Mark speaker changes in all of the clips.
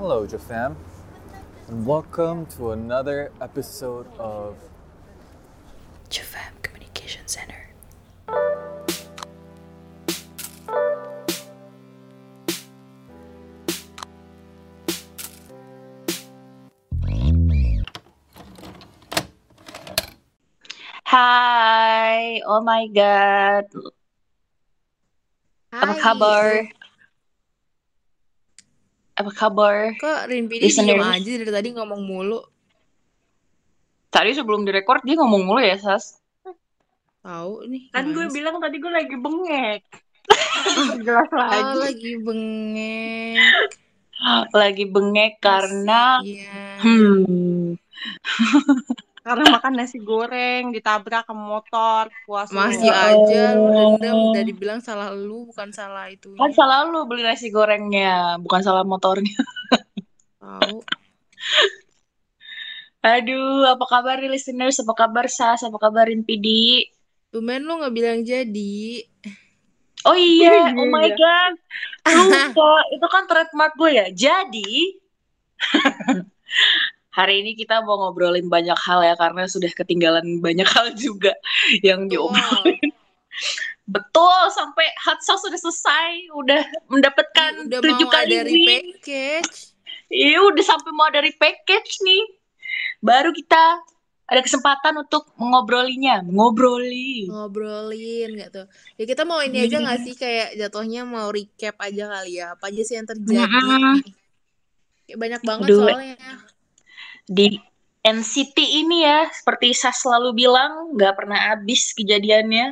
Speaker 1: Hello, Jafam, and welcome to another episode of
Speaker 2: Jafam Communication Center.
Speaker 3: Hi! oh my god, apa
Speaker 2: Hai.
Speaker 3: kabar? Apa kabar?
Speaker 2: Kok Rinpidi
Speaker 3: Listeners.
Speaker 2: diem aja dari tadi ngomong mulu?
Speaker 3: Tadi sebelum direkord dia ngomong mulu ya, Sas.
Speaker 2: Tahu nih.
Speaker 3: Kan gue bilang tadi gue lagi bengek. Jelas
Speaker 2: Oh,
Speaker 3: lagi.
Speaker 2: lagi bengek.
Speaker 3: Lagi bengek karena
Speaker 2: Iya.
Speaker 3: hmm,
Speaker 4: karena makan nasi goreng ditabrak ke motor puasa
Speaker 2: Masih
Speaker 3: Ya
Speaker 2: aja lu
Speaker 3: Allah.
Speaker 2: dendam udah dibilang salah lu bukan salah itu.
Speaker 3: kan salah lu beli nasi gorengnya, bukan salah motornya.
Speaker 2: Tahu.
Speaker 3: Aduh, apa kabar nih listeners? Apa kabar Sas? Apa kabar Rinpidi?
Speaker 2: Tumben lu nggak bilang jadi.
Speaker 3: Oh iya,
Speaker 4: Iya,
Speaker 3: oh my
Speaker 4: iya.
Speaker 3: god. Lupa, itu kan trademark gue ya. Jadi, hari ini kita mau ngobrolin banyak hal ya, karena sudah ketinggalan banyak hal juga yang
Speaker 2: Betul.
Speaker 3: diobrolin. Betul, sampai hot sauce sudah selesai, udah mendapatkan
Speaker 2: Udah
Speaker 3: tujuh
Speaker 2: mau
Speaker 3: kali
Speaker 2: ada
Speaker 3: win.
Speaker 2: repackage.
Speaker 3: Iya, udah sampai mau dari package nih. Baru kita ada kesempatan untuk mengobrolinya, mengobroli.
Speaker 2: ngobrolin gitu. Ya kita mau ini aja nggak sih kayak jatuhnya mau recap aja kali ya. Apa aja sih yang terjadi? Kayak banyak banget
Speaker 3: Aduh.
Speaker 2: soalnya.
Speaker 3: Di NCT ini ya seperti saya selalu bilang nggak pernah habis kejadiannya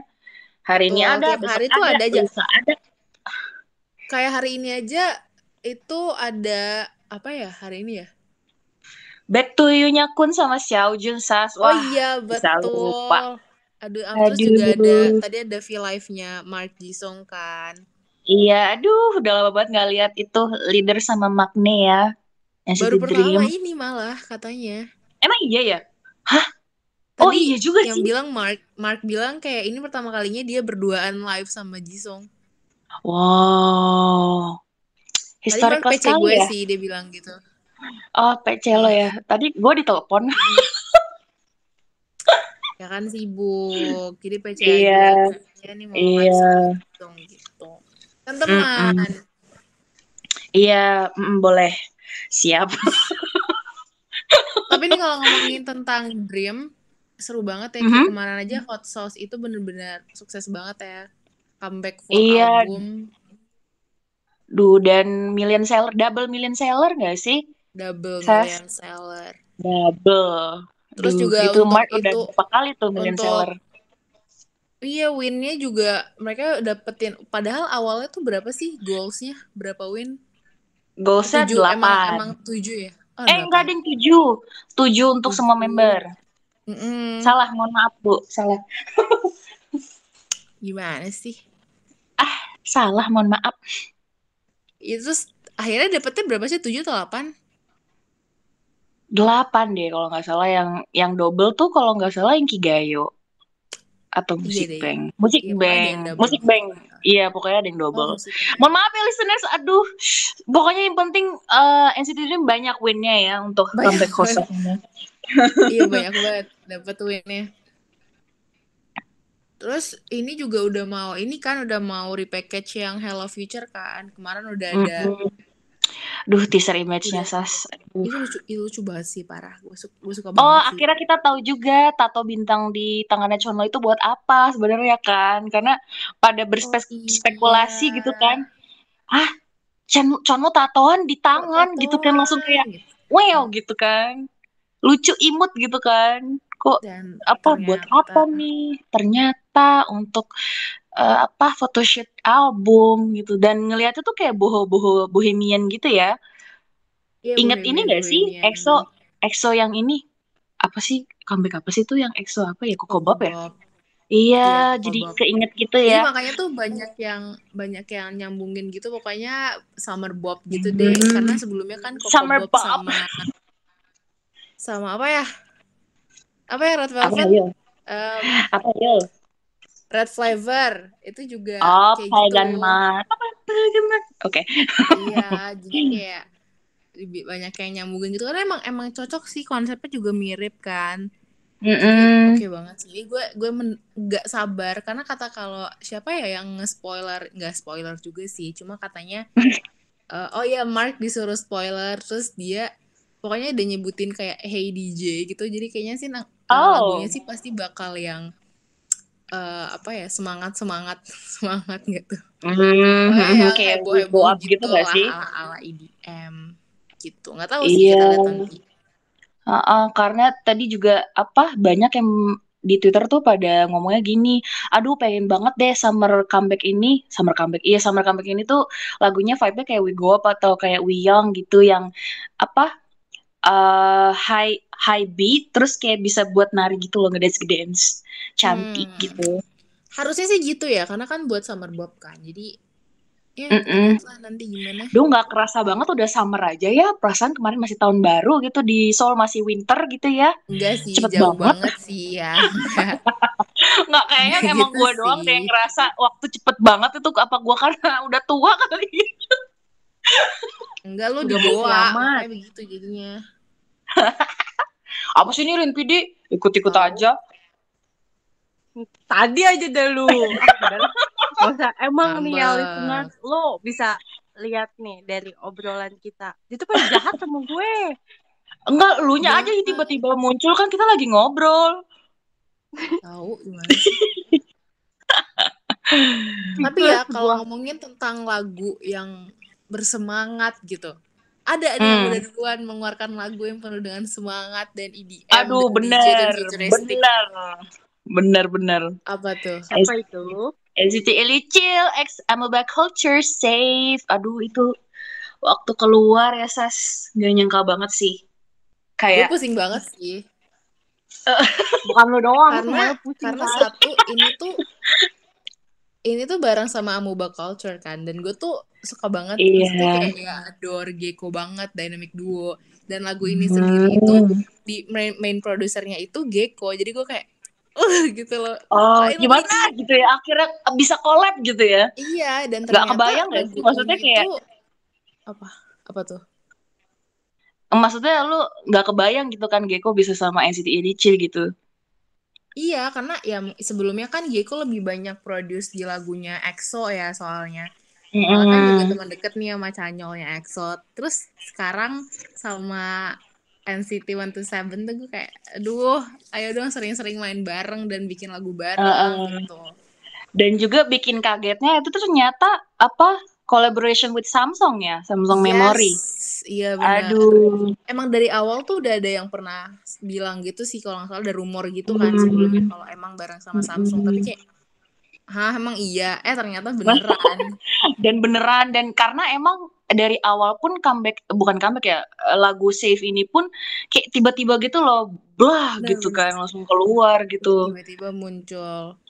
Speaker 3: hari ini
Speaker 2: Betul,
Speaker 3: ada
Speaker 2: tiap hari tuh ada aja.
Speaker 3: lusa ada
Speaker 2: Kayak hari ini aja itu ada apa ya hari ini ya?
Speaker 3: Back to You-nya Kun sama Xiao Jun Sas
Speaker 2: oh
Speaker 3: wah
Speaker 2: iya
Speaker 3: bisa
Speaker 2: betul.
Speaker 3: lupa.
Speaker 2: Aduh, terus juga
Speaker 3: Aduh.
Speaker 2: ada tadi ada V live-nya Mark Jisung kan.
Speaker 3: iya aduh udah lama banget nggak lihat itu leader sama Magne ya NCT
Speaker 2: Baru pertama
Speaker 3: Dream.
Speaker 2: ini malah katanya.
Speaker 3: emang iya ya? Hah? Oh
Speaker 2: Tadi
Speaker 3: iya juga
Speaker 2: Yang
Speaker 3: sih.
Speaker 2: bilang Mark Mark bilang kayak ini pertama kalinya dia berduaan live sama Jisung.
Speaker 3: wow.
Speaker 2: Tadi
Speaker 3: historical
Speaker 2: Mark PC gue
Speaker 3: ya?
Speaker 2: sih dia bilang gitu.
Speaker 3: oh PC lo ya. Tadi gue ditelepon.
Speaker 2: Ya kan sibuk. Jadi PC
Speaker 3: Iya.
Speaker 2: aja. Ya nih mau
Speaker 3: Iya.
Speaker 2: Jisung gitu. Kan teman
Speaker 3: iya mm, boleh siap
Speaker 2: tapi nih kalau ngomongin tentang Dream seru banget ya
Speaker 3: Mhm.
Speaker 2: kayak kemarin aja Hot Sauce itu bener-bener sukses banget ya comeback full
Speaker 3: Iya.
Speaker 2: album
Speaker 3: Duh, dan million seller, double million seller gak sih?
Speaker 2: double million seller
Speaker 3: Double.
Speaker 2: Terus
Speaker 3: Duh,
Speaker 2: juga
Speaker 3: itu
Speaker 2: untuk
Speaker 3: Mark udah
Speaker 2: itu,
Speaker 3: berapa kali tuh million
Speaker 2: untuk
Speaker 3: seller?
Speaker 2: iya winnya juga mereka dapetin padahal awalnya tuh berapa sih goalsnya berapa win
Speaker 3: Goalsnya
Speaker 2: tujuh emang
Speaker 3: delapan.
Speaker 2: emang tujuh ya oh,
Speaker 3: eh, enggak ada yang tujuh. Tujuh untuk semua
Speaker 2: Tujuh.
Speaker 3: member.
Speaker 2: Mm-mm.
Speaker 3: Salah, mohon maaf, Bu. Salah.
Speaker 2: gimana sih
Speaker 3: Salah, mohon maaf.
Speaker 2: itu terus akhirnya dapetnya berapa sih tujuh atau delapan
Speaker 3: Delapan deh kalau nggak salah. Yang yang double tuh kalau nggak salah yang Kigayo. Atau
Speaker 2: Iya
Speaker 3: Musik
Speaker 2: deh.
Speaker 3: Bank. Musik
Speaker 2: Iya, ada
Speaker 3: Bank. Musik Bank. Iya, pokoknya ada yang double.
Speaker 2: Oh, musik.
Speaker 3: Mohon maaf ya listeners, aduh. Pokoknya yang penting eh, NCT Dream banyak winnya ya untuk
Speaker 2: Banyak
Speaker 3: comeback hostnya.
Speaker 2: iya banyak banget dapet winnya terus ini juga udah mau ini kan udah mau repackage yang Hello Future kan kemarin udah ada
Speaker 3: Mm-mm. Duh, teaser image-nya
Speaker 2: Udah.
Speaker 3: Sas. Aduh.
Speaker 2: itu lucu itu lucu banget sih parah gue suka, gue suka
Speaker 3: Oh,
Speaker 2: banget sih
Speaker 3: akhirnya kita tahu juga tato bintang di tangannya Chonlo itu buat apa sebenarnya kan? Karena pada
Speaker 2: oh
Speaker 3: berspekulasi
Speaker 2: iya
Speaker 3: gitu kan. Ah, Chon Chonlo tatoan di
Speaker 2: kok
Speaker 3: tangan gitu kan langsung
Speaker 2: tatoan
Speaker 3: kayak wow gitu kan. Lucu imut gitu kan. Kok
Speaker 2: dan
Speaker 3: apa buat apa nih? Ternyata untuk eh, apa photoshoot album gitu. Dan ngeliatnya tuh kayak boho-boho bohemian gitu ya.
Speaker 2: iya
Speaker 3: Ingat ini
Speaker 2: bohemian
Speaker 3: gak sih? EXO EXO yang ini. Apa sih? Comeback apa sih tuh yang EXO apa ya?
Speaker 2: Coco
Speaker 3: Kokobop ya?
Speaker 2: Bob.
Speaker 3: Iya,
Speaker 2: iya
Speaker 3: jadi
Speaker 2: Bob.
Speaker 3: keinget gitu
Speaker 2: Jadi
Speaker 3: ya.
Speaker 2: makanya tuh banyak yang banyak yang nyambungin gitu. Pokoknya Summer Bob gitu deh. Karena
Speaker 3: Hmm,
Speaker 2: sebelumnya kan Coco
Speaker 3: Summer
Speaker 2: Bob
Speaker 3: Bob.
Speaker 2: sama sama apa ya? Apa ya Red
Speaker 3: Apa
Speaker 2: Velvet?
Speaker 3: ya?
Speaker 2: Em,
Speaker 3: Apa ya?
Speaker 2: Red Flavor itu juga
Speaker 3: Oh,
Speaker 2: kayak gitu
Speaker 3: Pagan Mat? Oke.
Speaker 2: iya jadi kayak lebih banyak yang nyambungin gitu karena emang emang cocok sih konsepnya juga mirip kan
Speaker 3: Mm-mm.
Speaker 2: oke banget sih gue gue nggak sabar karena kata kalau siapa ya yang nge-spoiler nggak spoiler juga sih cuma katanya eh, oh ya Mark disuruh spoiler terus dia pokoknya udah nyebutin kayak Hey DJ gitu jadi kayaknya sih
Speaker 3: Oh.
Speaker 2: lagunya sih pasti bakal yang eh, apa ya semangat semangat semangat gitu.
Speaker 3: Hmm, kayak
Speaker 2: heboh
Speaker 3: go
Speaker 2: heboh
Speaker 3: up gitu gak
Speaker 2: lah,
Speaker 3: sih?
Speaker 2: ala ala EDM gitu. Nggak tahu sih kita
Speaker 3: Iya.
Speaker 2: lihat nanti.
Speaker 3: Heeh, karena tadi juga apa banyak yang di Twitter tuh pada ngomongnya gini, aduh pengen banget deh summer comeback ini, summer comeback, iya summer comeback ini tuh lagunya vibe-nya kayak We Go Up atau kayak We Young gitu yang apa eh high high beat terus kayak bisa buat nari gitu loh ngedance ngedance cantik
Speaker 2: Hmm.
Speaker 3: gitu.
Speaker 2: harusnya sih gitu ya karena kan buat summer bob kan jadi ya lihat lah nanti gimana
Speaker 3: Duh nggak kerasa banget udah summer aja ya, perasaan kemarin masih tahun baru gitu di Seoul masih winter gitu ya.
Speaker 2: enggak sih
Speaker 3: Cepet
Speaker 2: jauh
Speaker 3: banget.
Speaker 2: banget sih ya
Speaker 3: Nggak kayaknya
Speaker 2: Nggak
Speaker 3: emang
Speaker 2: gitu
Speaker 3: gue doang deh yang ngerasa waktu cepet banget itu apa gue karena udah tua kali.
Speaker 2: Enggak lu
Speaker 3: Udah
Speaker 2: di
Speaker 3: bodo
Speaker 2: Goa
Speaker 3: amat.
Speaker 2: makanya begitu jadinya
Speaker 3: Apa sih ini Rin PD? Ikut-ikut
Speaker 2: Tahu.
Speaker 3: aja.
Speaker 4: Tadi aja deh lu. Ah, usah. Emang nih ya
Speaker 2: Ngambek.
Speaker 4: listeners, lo bisa lihat nih dari obrolan kita. Dia tuh pada jahat sama gue.
Speaker 3: Enggak, lu nya aja tiba-tiba muncul kan kita lagi ngobrol.
Speaker 2: tahu gimana tapi ya kalau ngomongin tentang lagu yang bersemangat gitu ada yang
Speaker 3: Hmm.
Speaker 2: udah duluan mengeluarkan lagu yang penuh dengan semangat dan EDM
Speaker 3: Aduh,
Speaker 2: dan DJ dan
Speaker 3: bener,
Speaker 2: futuristik.
Speaker 3: bener. Bener, bener.
Speaker 2: apa tuh
Speaker 4: Apa itu?
Speaker 3: NCT Chill X Amoeba Culture Safe. Aduh, itu waktu keluar ya, Sas. Gak nyangka banget sih.
Speaker 2: gue
Speaker 3: Kayak,
Speaker 2: pusing banget sih
Speaker 4: Bukan lo doang,
Speaker 2: karena karena satu ini tuh ini tuh bareng sama Amuba Culture kan dan gue tuh suka banget
Speaker 3: Iya.
Speaker 2: maksudnya kayak adore Gecko banget dynamic duo dan lagu ini sendiri itu
Speaker 3: Hmm.
Speaker 2: di main, main produsernya itu Gecko jadi gue kayak uh gitu loh
Speaker 3: Oh, gimana gitu ya? Akhirnya bisa collab gitu ya?
Speaker 2: iya dan ternyata
Speaker 3: kebayang nggak
Speaker 2: lagu
Speaker 3: sih? Maksudnya
Speaker 2: ini
Speaker 3: kayak-
Speaker 2: apa apa tuh
Speaker 3: Maksudnya lu nggak kebayang gitu kan Gecko bisa sama NCT Chill gitu.
Speaker 2: Iya karena ya sebelumnya kan Gecko lebih banyak produce di lagunya EXO ya soalnya Soalnya kan juga teman deket nih sama Canyolnya EXO. Terus sekarang sama NCT 127 tuh gue kayak, aduh, ayo dong sering-sering main bareng dan bikin lagu bareng
Speaker 3: Heeh.
Speaker 2: gitu.
Speaker 3: Dan juga bikin kagetnya itu tuh ternyata apa collaboration with Samsung ya, Samsung Memory.
Speaker 2: Yes, iya benar.
Speaker 3: Aduh,
Speaker 2: Emang dari awal tuh udah ada yang pernah bilang gitu sih kalau nggak salah ada rumor gitu kan
Speaker 3: Hmm.
Speaker 2: sebelumnya kalau emang bareng sama Samsung.
Speaker 3: Hmm.
Speaker 2: Tapi kayak, hah emang iya? Eh ternyata beneran.
Speaker 3: dan beneran dan karena emang dari awal pun comeback bukan comeback ya lagu Save ini pun kayak tiba-tiba gitu loh, blah
Speaker 2: Bener,
Speaker 3: gitu kan langsung keluar gitu.
Speaker 2: Tiba-tiba muncul.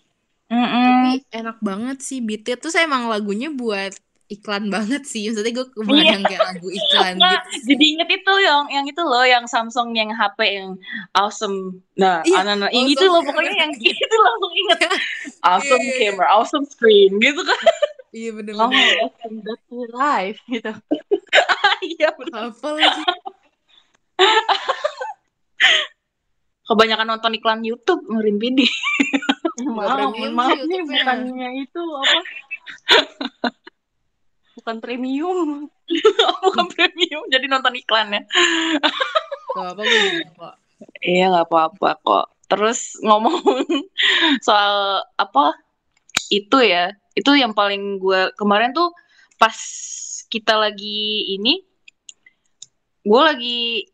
Speaker 3: Mm-mm.
Speaker 2: Tapi enak banget sih beatnya tuh saya emang lagunya buat iklan banget sih. Maksudnya gue kebayang kayak lagu iklan
Speaker 3: Nah,
Speaker 2: gitu. sih.
Speaker 3: jadi inget itu yang yang itu loh yang Samsung yang HP yang awesome. Nah,
Speaker 2: Iya,
Speaker 3: anak-anak yang itu
Speaker 2: awesome
Speaker 3: loh pokoknya yang gitu langsung inget awesome
Speaker 2: Iya, iya, iya.
Speaker 3: camera, awesome screen gitu kan.
Speaker 2: Iya
Speaker 4: Long
Speaker 2: bener-bener.
Speaker 4: lasting battery life gitu.
Speaker 3: Iya bener.
Speaker 2: Hafal lagi. Iya,
Speaker 3: Kebanyakan nonton iklan YouTube ngerin PD.
Speaker 4: Maaf, maaf
Speaker 2: sih
Speaker 4: nih
Speaker 2: YouTube-nya.
Speaker 4: bukannya itu apa? Bukan premium.
Speaker 3: Bukan premium jadi nonton iklannya.
Speaker 2: Gak apa kok.
Speaker 3: Iya nggak apa-apa kok. Terus ngomong soal apa itu ya, itu yang paling gue kemarin tuh pas kita lagi ini, gue lagi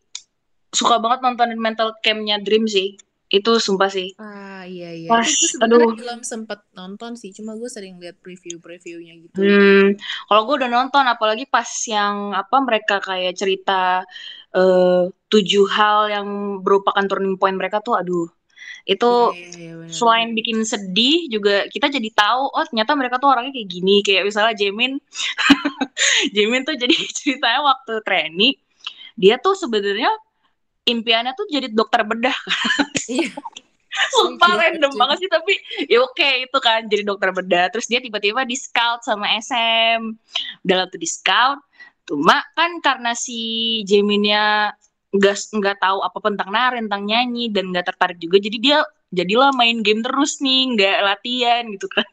Speaker 3: suka banget nontonin mental campnya Dream sih. Itu sumpah sih.
Speaker 2: Ah iya iya.
Speaker 3: Pas,
Speaker 2: Itu
Speaker 3: aduh.
Speaker 2: belum sempet nonton sih. Cuma gue sering lihat preview-previewnya gitu.
Speaker 3: Hmm, kalau gue udah nonton, apalagi pas yang apa mereka kayak cerita eh, tujuh hal yang merupakan turning point mereka tuh, aduh, itu
Speaker 2: Iya, iya, bener.
Speaker 3: selain bikin sedih juga kita jadi tahu oh ternyata mereka tuh orangnya kayak gini kayak misalnya Jamin Jamin tuh jadi ceritanya waktu training dia tuh sebenarnya impiannya tuh jadi dokter bedah
Speaker 2: Iya.
Speaker 3: sumpah
Speaker 2: Iya,
Speaker 3: random
Speaker 2: lucu.
Speaker 3: banget sih tapi ya oke itu kan jadi dokter bedah terus dia tiba-tiba di scout sama SM udah tuh di scout Cuma kan karena si Jaminnya nggak nggak tahu apa tentang nari, tentang nyanyi dan nggak tertarik juga, jadi dia jadilah main game terus nih, nggak latihan gitu kan.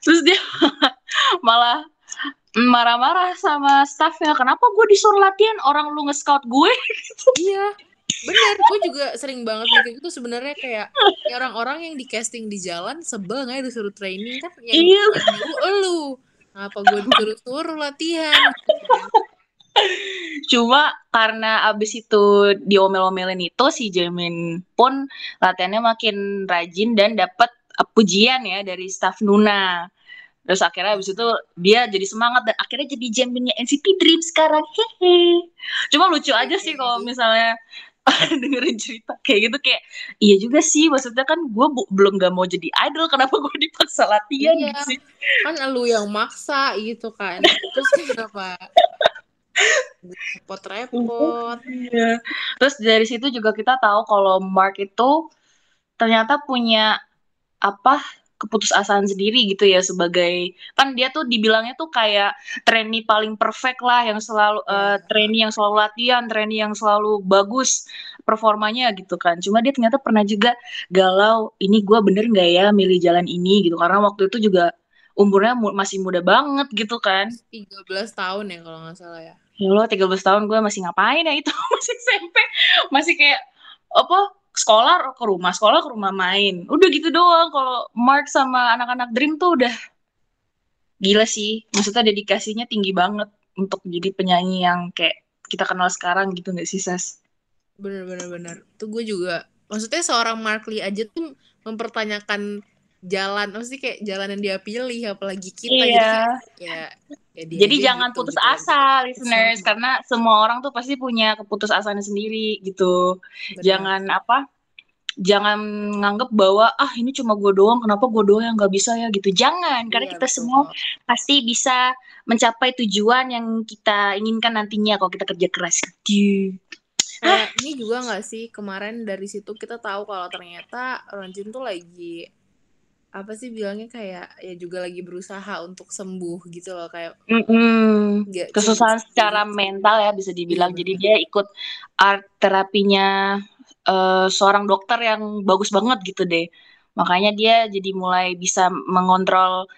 Speaker 3: Terus dia malah marah-marah sama staffnya, kenapa gue disuruh latihan orang lu nge-scout gue?
Speaker 2: Iya, bener. Gue juga sering banget mikir itu sebenarnya kayak ya orang-orang yang di casting di jalan sebel nggak ya disuruh training kan? Yang
Speaker 3: Iya.
Speaker 2: yang dulu elu. Ngapa gue disuruh-suruh latihan?
Speaker 3: Cuma karena abis itu diomel-omelin itu si Jamin pun latihannya makin rajin dan dapat uh, pujian ya dari staff Nuna. Terus akhirnya abis itu dia jadi semangat dan akhirnya jadi Jaminnya NCT Dream sekarang. Hehe. Cuma lucu aja sih kalau misalnya dengerin cerita kayak gitu kayak iya juga sih maksudnya kan gue belum gak mau jadi idol kenapa gue dipaksa latihan
Speaker 2: Iya.
Speaker 3: sih
Speaker 2: Kan elu yang maksa gitu kan. Terus kenapa? Repot-repot.
Speaker 3: Iya. Terus dari situ juga kita tahu kalau Mark itu ternyata punya apa keputusasaan sendiri gitu ya sebagai kan dia tuh dibilangnya tuh kayak trainee paling perfect lah yang selalu eh, trainee yang selalu latihan, trainee yang selalu bagus performanya gitu kan. Cuma dia ternyata pernah juga galau, ini gua bener nggak ya milih jalan ini gitu karena waktu itu juga umurnya mu- masih muda banget gitu kan.
Speaker 2: 13 tahun ya kalau nggak salah ya.
Speaker 3: Ya Allah 13 tahun gue masih ngapain ya itu masih SMP masih kayak apa sekolah ke rumah sekolah ke rumah main udah gitu doang kalau Mark sama anak-anak Dream tuh udah gila sih maksudnya dedikasinya tinggi banget untuk jadi penyanyi yang kayak kita kenal sekarang gitu nggak sih?
Speaker 2: Bener bener bener. Tuh gue juga maksudnya seorang Mark Lee aja tuh mempertanyakan jalan, maksudnya kayak jalan yang dia pilih apalagi kita
Speaker 3: Iya.
Speaker 2: kayak, ya, ya dia
Speaker 3: Jadi jangan
Speaker 2: gitu,
Speaker 3: putus
Speaker 2: gitu
Speaker 3: asa listeners
Speaker 2: Sama.
Speaker 3: karena semua orang tuh pasti punya keputusasaannya sendiri gitu.
Speaker 2: Bener.
Speaker 3: jangan apa jangan nganggep bahwa ah ini cuma gue doang kenapa gue doang yang nggak bisa ya gitu jangan karena
Speaker 2: Iya,
Speaker 3: kita
Speaker 2: betul.
Speaker 3: semua pasti bisa mencapai tujuan yang kita inginkan nantinya kalau kita kerja keras gitu
Speaker 2: Kayak ini juga nggak sih kemarin dari situ kita tahu kalau ternyata Ronjin tuh lagi apa sih bilangnya kayak ya juga lagi berusaha untuk sembuh gitu loh kayak
Speaker 3: Mm-mm.
Speaker 2: nggak
Speaker 3: kesusahan
Speaker 2: cuma
Speaker 3: secara mental ya bisa dibilang.
Speaker 2: Iya,
Speaker 3: jadi dia ikut art terapinya eh, seorang dokter yang bagus banget gitu deh. Makanya dia jadi mulai bisa mengontrol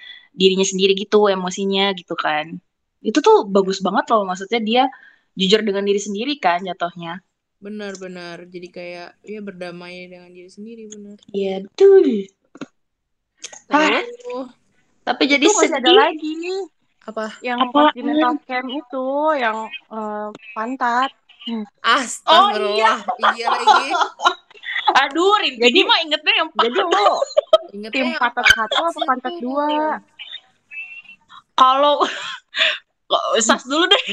Speaker 3: dirinya sendiri gitu emosinya gitu kan. Itu tuh bagus banget loh maksudnya dia jujur dengan diri sendiri kan jatuhnya.
Speaker 2: Benar-benar jadi kayak ya berdamai dengan diri sendiri benar
Speaker 3: iya betul Ah,
Speaker 2: Aduh,
Speaker 3: tapi jadi
Speaker 4: Itu masih ada
Speaker 3: sedih.
Speaker 4: lagi.
Speaker 2: Apa?
Speaker 4: Yang
Speaker 3: Apaan?
Speaker 4: continental camp itu yang eh, pantat.
Speaker 2: astagfirullah. Iya. Lagi.
Speaker 3: Aduh Rin
Speaker 4: Jadi-
Speaker 3: mah ingetnya yang
Speaker 4: Jadi lo
Speaker 2: ingetnya
Speaker 4: tim
Speaker 2: yang
Speaker 4: pantat
Speaker 2: apa?
Speaker 4: satu apa
Speaker 2: sih
Speaker 4: pantat dua?
Speaker 3: kalau sas dulu deh.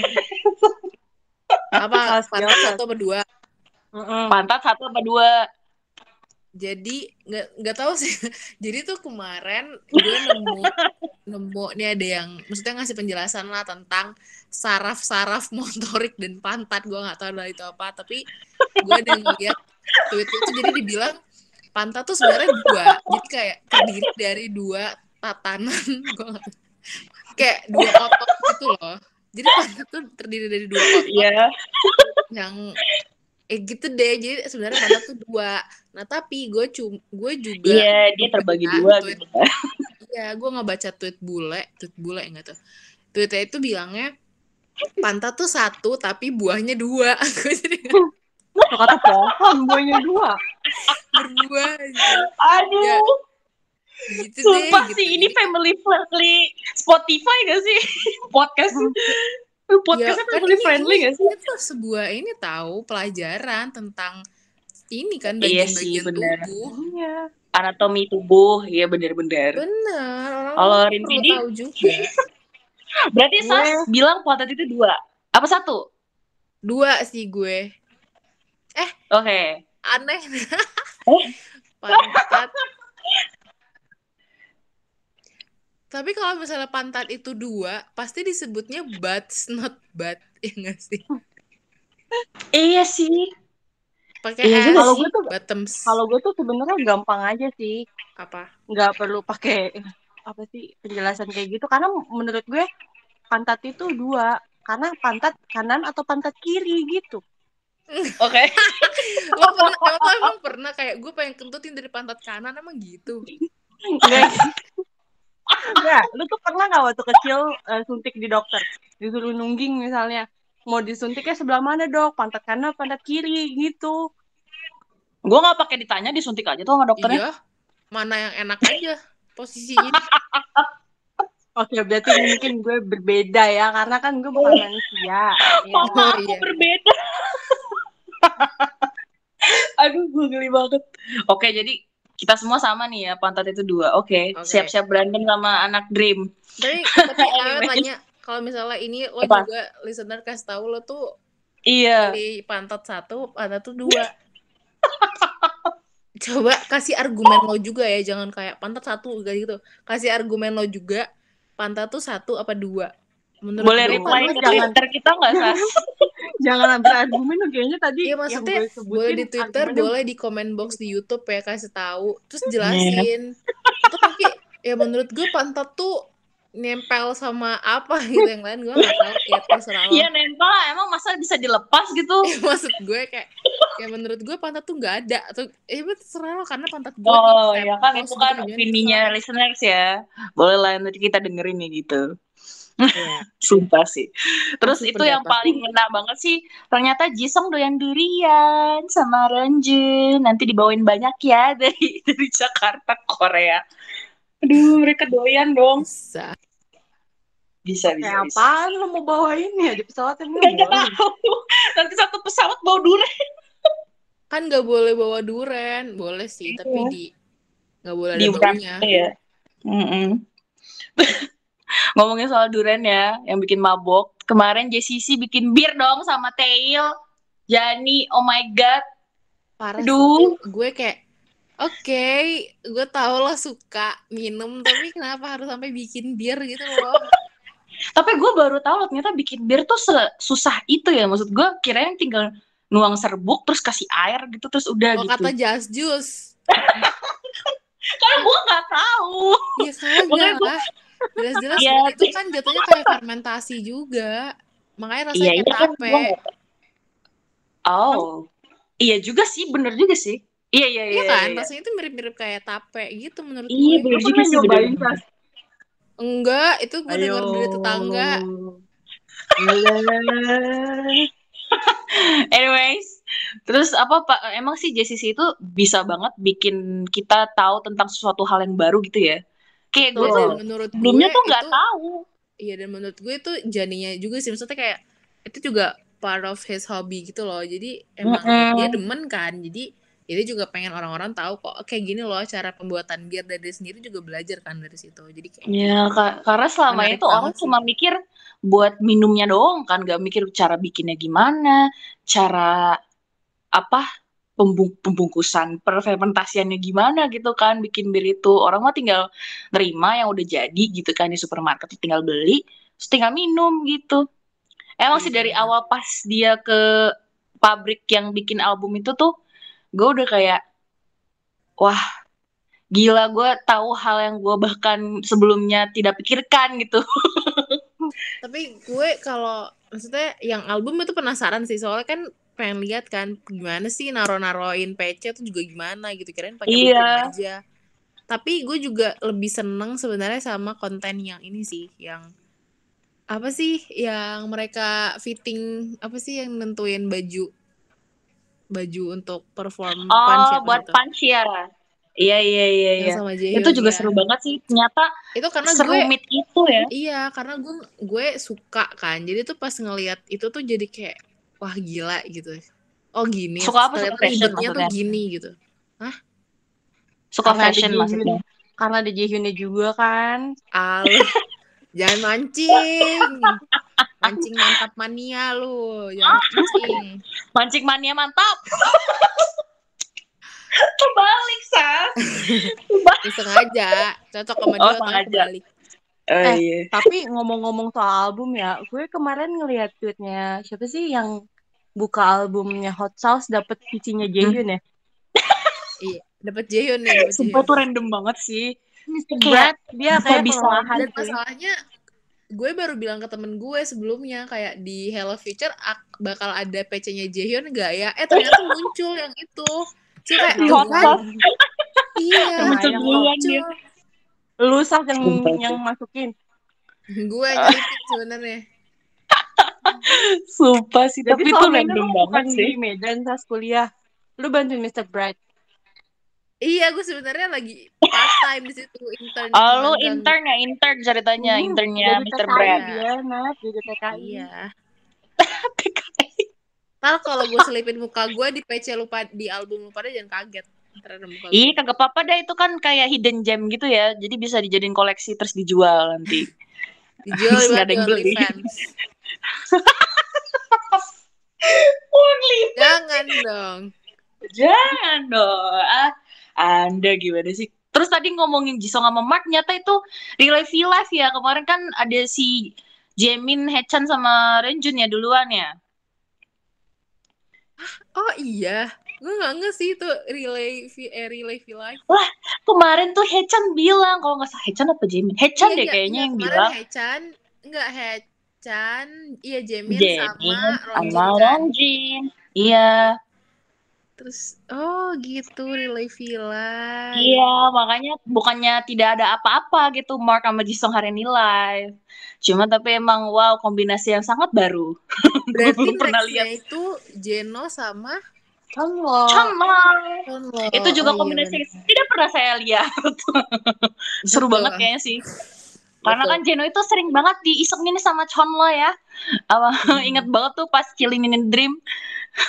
Speaker 2: Apa?
Speaker 4: Pas
Speaker 2: pantat satu apa dua?
Speaker 3: Pantat satu apa dua
Speaker 2: jadi nggak nggak tahu sih. Jadi tuh kemarin gue nemu nemu ini ada yang maksudnya ngasih penjelasan lah tentang saraf-saraf motorik dan pantat. Gue nggak tahu lah itu apa tapi gue ada ngeliat tweet itu jadi dibilang pantat tuh sebenarnya dua. Jadi kayak terdiri dari dua tatanan. Gue kayak dua otot gitu loh. Jadi pantat tuh terdiri dari dua otot
Speaker 3: Iya.
Speaker 2: yang eh gitu deh jadi sebenarnya pantat tuh dua nah tapi gue cum gue juga
Speaker 3: Iya, dia terbagi dua
Speaker 2: tweet.
Speaker 3: gitu kan.
Speaker 2: Iya, gue ngebaca tweet bule, tweet bule enggak tuh. Tweetnya itu bilangnya pantat tuh satu tapi buahnya dua. Gue jadi
Speaker 4: kata pohon buahnya dua.
Speaker 2: berbuah aja.
Speaker 3: Aduh,
Speaker 2: Ya, Gitu
Speaker 3: sumpah
Speaker 2: deh.
Speaker 3: sih
Speaker 2: gitu.
Speaker 3: ini family friendly Spotify gak sih? Podcast podcastnya
Speaker 2: kan
Speaker 3: family
Speaker 2: ini-
Speaker 3: friendly
Speaker 2: ini-
Speaker 3: gak sih?
Speaker 2: Ini tuh sebuah ini tahu pelajaran tentang ini kan
Speaker 3: Iya
Speaker 2: bagian-bagian
Speaker 3: bener.
Speaker 2: tubuh.
Speaker 4: Iya.
Speaker 3: Anatomi tubuh, iya bener-bener.
Speaker 2: Bener, orang
Speaker 3: Kalau Rindy,
Speaker 2: tahu juga.
Speaker 3: berarti
Speaker 4: Gue-
Speaker 3: Sas bilang pantat itu dua. Apa satu?
Speaker 2: Dua sih gue.
Speaker 3: Oke.
Speaker 2: Aneh.
Speaker 3: Eh?
Speaker 2: pantat. Tapi kalau misalnya pantat itu dua, pasti disebutnya butts not butt, ya nggak sih?
Speaker 3: Iya sih.
Speaker 2: Pakai
Speaker 3: Iya
Speaker 4: Kalau gue tuh
Speaker 2: bottoms.
Speaker 4: kalau gue tuh sebenarnya gampang aja sih.
Speaker 2: apa?
Speaker 4: Nggak perlu pakai apa sih penjelasan kayak gitu karena menurut gue pantat itu dua karena pantat kanan atau pantat kiri gitu.
Speaker 3: Oke.
Speaker 2: lo pernah emang, emang pernah kayak gue pengen kentutin dari pantat kanan emang gitu
Speaker 4: Enggak. Enggak, lu tuh pernah nggak waktu kecil eh, suntik di dokter? Disuruh nungging misalnya. Mau disuntiknya sebelah mana, Dok? Pantat kanan, pantat kiri gitu.
Speaker 3: Gue nggak pakai ditanya, disuntik aja tuh sama dokternya.
Speaker 2: iya mana yang enak aja posisinya
Speaker 4: Oke, berarti mungkin gue berbeda ya, karena kan gue bukan manusia. Ya.
Speaker 3: Mama aku
Speaker 2: iya.
Speaker 3: berbeda. Aduh, gue geli banget. Oke, jadi kita semua sama nih ya, pantat itu dua. Oke,
Speaker 2: Oke.
Speaker 3: siap-siap berantem sama anak Dream.
Speaker 2: tapi tapi tanya kalau misalnya ini lo
Speaker 3: Apa?
Speaker 2: juga listener kasih tahu lo tuh
Speaker 3: Iya.
Speaker 2: di pantat satu pantat tuh dua coba kasih argumen lo juga ya jangan kayak pantat satu gitu kasih argumen lo juga pantat tuh satu apa dua menurut
Speaker 3: Boleh reply ke
Speaker 4: jangan-
Speaker 3: Twitter kita nggak, Sas?
Speaker 4: Jangan berargumen kayaknya tadi
Speaker 2: Iya
Speaker 4: yang
Speaker 2: maksudnya
Speaker 4: gue sebutin
Speaker 2: boleh di Twitter, boleh di comment box di YouTube ya kasih tahu, terus jelasin. Atau tapi ya menurut gue pantat tuh nempel sama apa gitu yang lain gue nggak tahu ya terserah lo.
Speaker 3: Iya, nempel lah. Emang masa bisa dilepas gitu?
Speaker 2: Ya, maksud gue kayak ya menurut gue pantat tuh nggak ada atau eh itu terserah lo karena pantat gue
Speaker 3: Oh, ya kan itu kan
Speaker 2: gitu, jadi
Speaker 3: opininya listeners ya. Boleh lah nanti kita dengerin ya gitu.
Speaker 2: Iya.
Speaker 3: Sumpah sih. Terus
Speaker 2: Masih
Speaker 3: itu yang paling ngena banget sih, ternyata Jisung doyan durian sama Renjun. Nanti dibawain banyak ya dari dari Jakarta ke Korea. Aduh, mereka doyan dong.
Speaker 2: Bisa.
Speaker 3: Bisa, bisa, bisa.
Speaker 4: apaan lu mau bawain ya di pesawat emang
Speaker 3: Gak, gak tahu. Nanti satu pesawat bawa durian.
Speaker 2: Kan nggak boleh bawa duren, boleh sih tapi
Speaker 3: Iya.
Speaker 2: di nggak boleh ada
Speaker 3: Di
Speaker 2: baunya.
Speaker 3: ya. Mm-mm. Ngomongin soal durian ya, yang bikin mabok. Kemarin JCC bikin bir dong sama Tail. Jani, oh my god.
Speaker 2: Parah sih. Gue kayak Oke, gue tau lo suka minum, tapi kenapa harus sampai bikin bir gitu loh?
Speaker 3: Tapi gue baru tahu loh, ternyata bikin bir tuh susah itu ya. Maksud gue kirain tinggal nuang serbuk terus kasih air gitu terus udah
Speaker 2: Kalau
Speaker 3: gitu.
Speaker 2: kata just juice,
Speaker 3: Karena gue nggak tahu.
Speaker 2: ya kagak
Speaker 3: gua-
Speaker 2: lah. Jelas-jelas
Speaker 3: Iya,
Speaker 2: itu kan jatuhnya kayak fermentasi juga. Makanya rasanya
Speaker 3: Iya,
Speaker 2: kayak
Speaker 3: iya kan
Speaker 2: tape.
Speaker 3: Oh, iya juga sih, bener juga sih. Iya iya
Speaker 2: Iya
Speaker 3: iya.
Speaker 2: kan,
Speaker 3: iya.
Speaker 2: rasanya itu mirip-mirip kayak tape gitu menurut
Speaker 3: Iya,
Speaker 2: gue.
Speaker 3: bener
Speaker 4: Lu
Speaker 3: juga sih.
Speaker 4: nyobain. Sas?
Speaker 2: Enggak, itu gue denger dari tetangga.
Speaker 3: Anyways, terus apa Pak? Emang sih JCC itu bisa banget bikin kita tahu tentang sesuatu hal yang baru gitu ya? Kayak gue
Speaker 2: Iya,
Speaker 3: tuh
Speaker 2: menurut
Speaker 3: sebelumnya
Speaker 2: gue
Speaker 3: tuh nggak tahu.
Speaker 2: Iya dan menurut gue itu jadinya juga sih maksudnya kayak itu juga part of his hobby gitu loh. Jadi emang
Speaker 3: Mm-mm.
Speaker 2: dia demen kan. Jadi dia juga pengen orang-orang tahu kok kayak gini loh cara pembuatan bir dari dia sendiri juga belajar kan dari situ. Jadi kayak
Speaker 3: Ya, ka- karena selama itu orang
Speaker 2: sih.
Speaker 3: cuma mikir buat minumnya doang kan, gak mikir cara bikinnya gimana, cara apa pembung- pembungkusan, fermentasiannya gimana gitu kan, bikin bir itu. Orang mah tinggal nerima yang udah jadi gitu kan di supermarket, tinggal beli, terus tinggal minum gitu. Emang sih
Speaker 2: Iya,
Speaker 3: dari
Speaker 2: benar.
Speaker 3: awal pas dia ke pabrik yang bikin album itu tuh, gue udah kayak, wah gila gue tahu hal yang gue bahkan sebelumnya tidak pikirkan gitu.
Speaker 2: tapi gue kalau maksudnya yang album itu penasaran sih soalnya kan pengen lihat kan gimana sih naro-naroin PC tuh juga gimana gitu kirain pakai
Speaker 3: Iya.
Speaker 2: aja. Tapi gue juga lebih seneng sebenarnya sama konten yang ini sih yang apa sih yang mereka fitting apa sih yang nentuin baju baju untuk perform punch
Speaker 3: Oh,
Speaker 2: apa
Speaker 3: buat
Speaker 2: gitu.
Speaker 3: punch ya. Iya iya iya iya.
Speaker 2: sama Jaehyun
Speaker 3: Itu juga
Speaker 2: ya.
Speaker 3: seru banget sih. Ternyata
Speaker 2: Itu karena gue
Speaker 3: serumit itu ya.
Speaker 2: Iya, karena gue gue suka kan. Jadi tuh pas ngelihat itu tuh jadi kayak wah gila gitu. Oh gini.
Speaker 3: Suka apa?
Speaker 2: ternyata
Speaker 3: Suka fashion
Speaker 2: tuh gini gitu.
Speaker 3: Suka
Speaker 4: Karena
Speaker 3: fashion maksudnya.
Speaker 4: Karena ada Jaehyunnya juga kan.
Speaker 2: Al, jangan mancing. Mancing mantap mania lu. Jangan mancing.
Speaker 3: Mancing mania mantap. Terbalik, Sas.
Speaker 2: Ya, sengaja. Cocok sama dia
Speaker 3: Oh, sengaja.
Speaker 2: kebalik.
Speaker 3: Oh
Speaker 4: Eh,
Speaker 3: iya.
Speaker 4: Tapi ngomong-ngomong soal album ya, gue kemarin ngeliat tweetnya siapa sih yang buka albumnya Hot Sauce dapet PC-nya Jaehyun ya?
Speaker 2: Iya, dapat Jaehyun nih, dapat
Speaker 3: Sumpah tuh random banget sih. Kayak,
Speaker 4: dia
Speaker 3: kok
Speaker 4: kayak
Speaker 3: bisa?
Speaker 4: kelelahan
Speaker 2: Dan
Speaker 4: gitu.
Speaker 2: masalahnya gue baru bilang ke temen gue sebelumnya kayak di Hello Future ak- bakal ada PC-nya Jaehyun enggak ya? Eh ternyata muncul yang itu. Cuma kayak
Speaker 3: sauce.
Speaker 2: Iya,
Speaker 3: Yang muncul
Speaker 4: yang
Speaker 3: duluan dia.
Speaker 4: Lu sak yang yang masukin.
Speaker 2: Gue nyelipin sebenarnya.
Speaker 3: Sumpah sih,
Speaker 4: Jadi
Speaker 3: tapi itu random
Speaker 4: lu
Speaker 3: banget sih.
Speaker 4: di Medan pas kuliah. Lu bantuin Mr. Bright.
Speaker 2: Iya, gue sebenarnya lagi part time di situ intern.
Speaker 3: Oh, lu intern ya, intern ceritanya,
Speaker 4: Hmm,
Speaker 3: internnya Mr.
Speaker 4: TKI
Speaker 3: Brad.
Speaker 4: dia, Nat. Jadi TKI.
Speaker 2: Iya. Ntar kalau gue selipin muka gue di PC lupa di album lupa deh jangan kaget.
Speaker 3: Ih, kagak apa-apa dah itu kan kayak hidden gem gitu ya. Jadi bisa dijadiin koleksi terus dijual nanti.
Speaker 2: Dijual buat
Speaker 3: ada yang beli.
Speaker 2: Jangan dong.
Speaker 3: Jangan dong. Ah, anda gimana sih? Terus tadi ngomongin Jisung sama Mark, nyata itu real life real life ya. Kemarin kan ada si Jamin, Hechan sama Renjun ya duluan ya.
Speaker 2: Oh iya. Gue gak nge sih itu relay eh, relay V live.
Speaker 3: Kemarin tuh Hechan bilang, kalau nggak salah Hechan apa Jamin? Hechan deh
Speaker 2: Iya,
Speaker 3: kayaknya
Speaker 2: iya,
Speaker 3: yang
Speaker 2: kemarin
Speaker 3: bilang.
Speaker 2: Hechan, enggak Hechan, iya Jamin
Speaker 3: Jamin
Speaker 2: sama Ronjin
Speaker 3: sama
Speaker 2: kan.
Speaker 3: Iya.
Speaker 2: Terus oh gitu relay villa.
Speaker 3: Iya, makanya bukannya tidak ada apa-apa gitu Mark sama Jisung hari ini live. Cuma tapi emang wow kombinasi yang sangat baru.
Speaker 2: Berarti
Speaker 3: belum pernah lihat.
Speaker 2: itu Jeno sama
Speaker 3: Chanmol.
Speaker 2: Chonlo.
Speaker 3: Itu juga
Speaker 2: Oh, iya,
Speaker 3: kombinasi yang tidak pernah saya lihat. Seru
Speaker 2: Betul.
Speaker 3: banget kayaknya sih. Karena
Speaker 2: Betul.
Speaker 3: kan Jeno itu sering banget diisengin sama Chonlo ya. Apa
Speaker 2: Hmm.
Speaker 3: inget banget tuh pas Killing in Dream.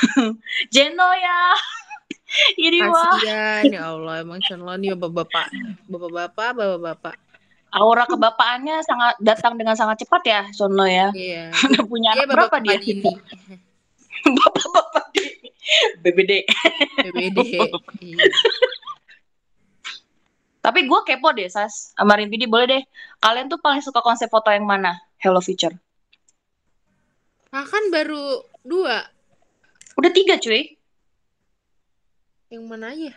Speaker 3: Jeno ya. Ini wah.
Speaker 2: Ya Allah emang Chonlo nih bapak-bapak. Bapak-bapak, bapak-bapak.
Speaker 3: Aura kebapaannya sangat datang dengan sangat cepat ya Chonlo ya.
Speaker 2: Iya.
Speaker 3: Udah punya
Speaker 2: Dia
Speaker 3: anak berapa
Speaker 2: bapak
Speaker 3: dia? Bapak-bapak BBD.
Speaker 2: BBD. Iya.
Speaker 3: Tapi gue kepo deh, Sas. Sama Rimpidi boleh deh. Kalian tuh paling suka konsep foto yang mana? Hello Future.
Speaker 2: Nah, kan baru dua.
Speaker 3: Udah tiga cuy.
Speaker 2: Yang mana aja?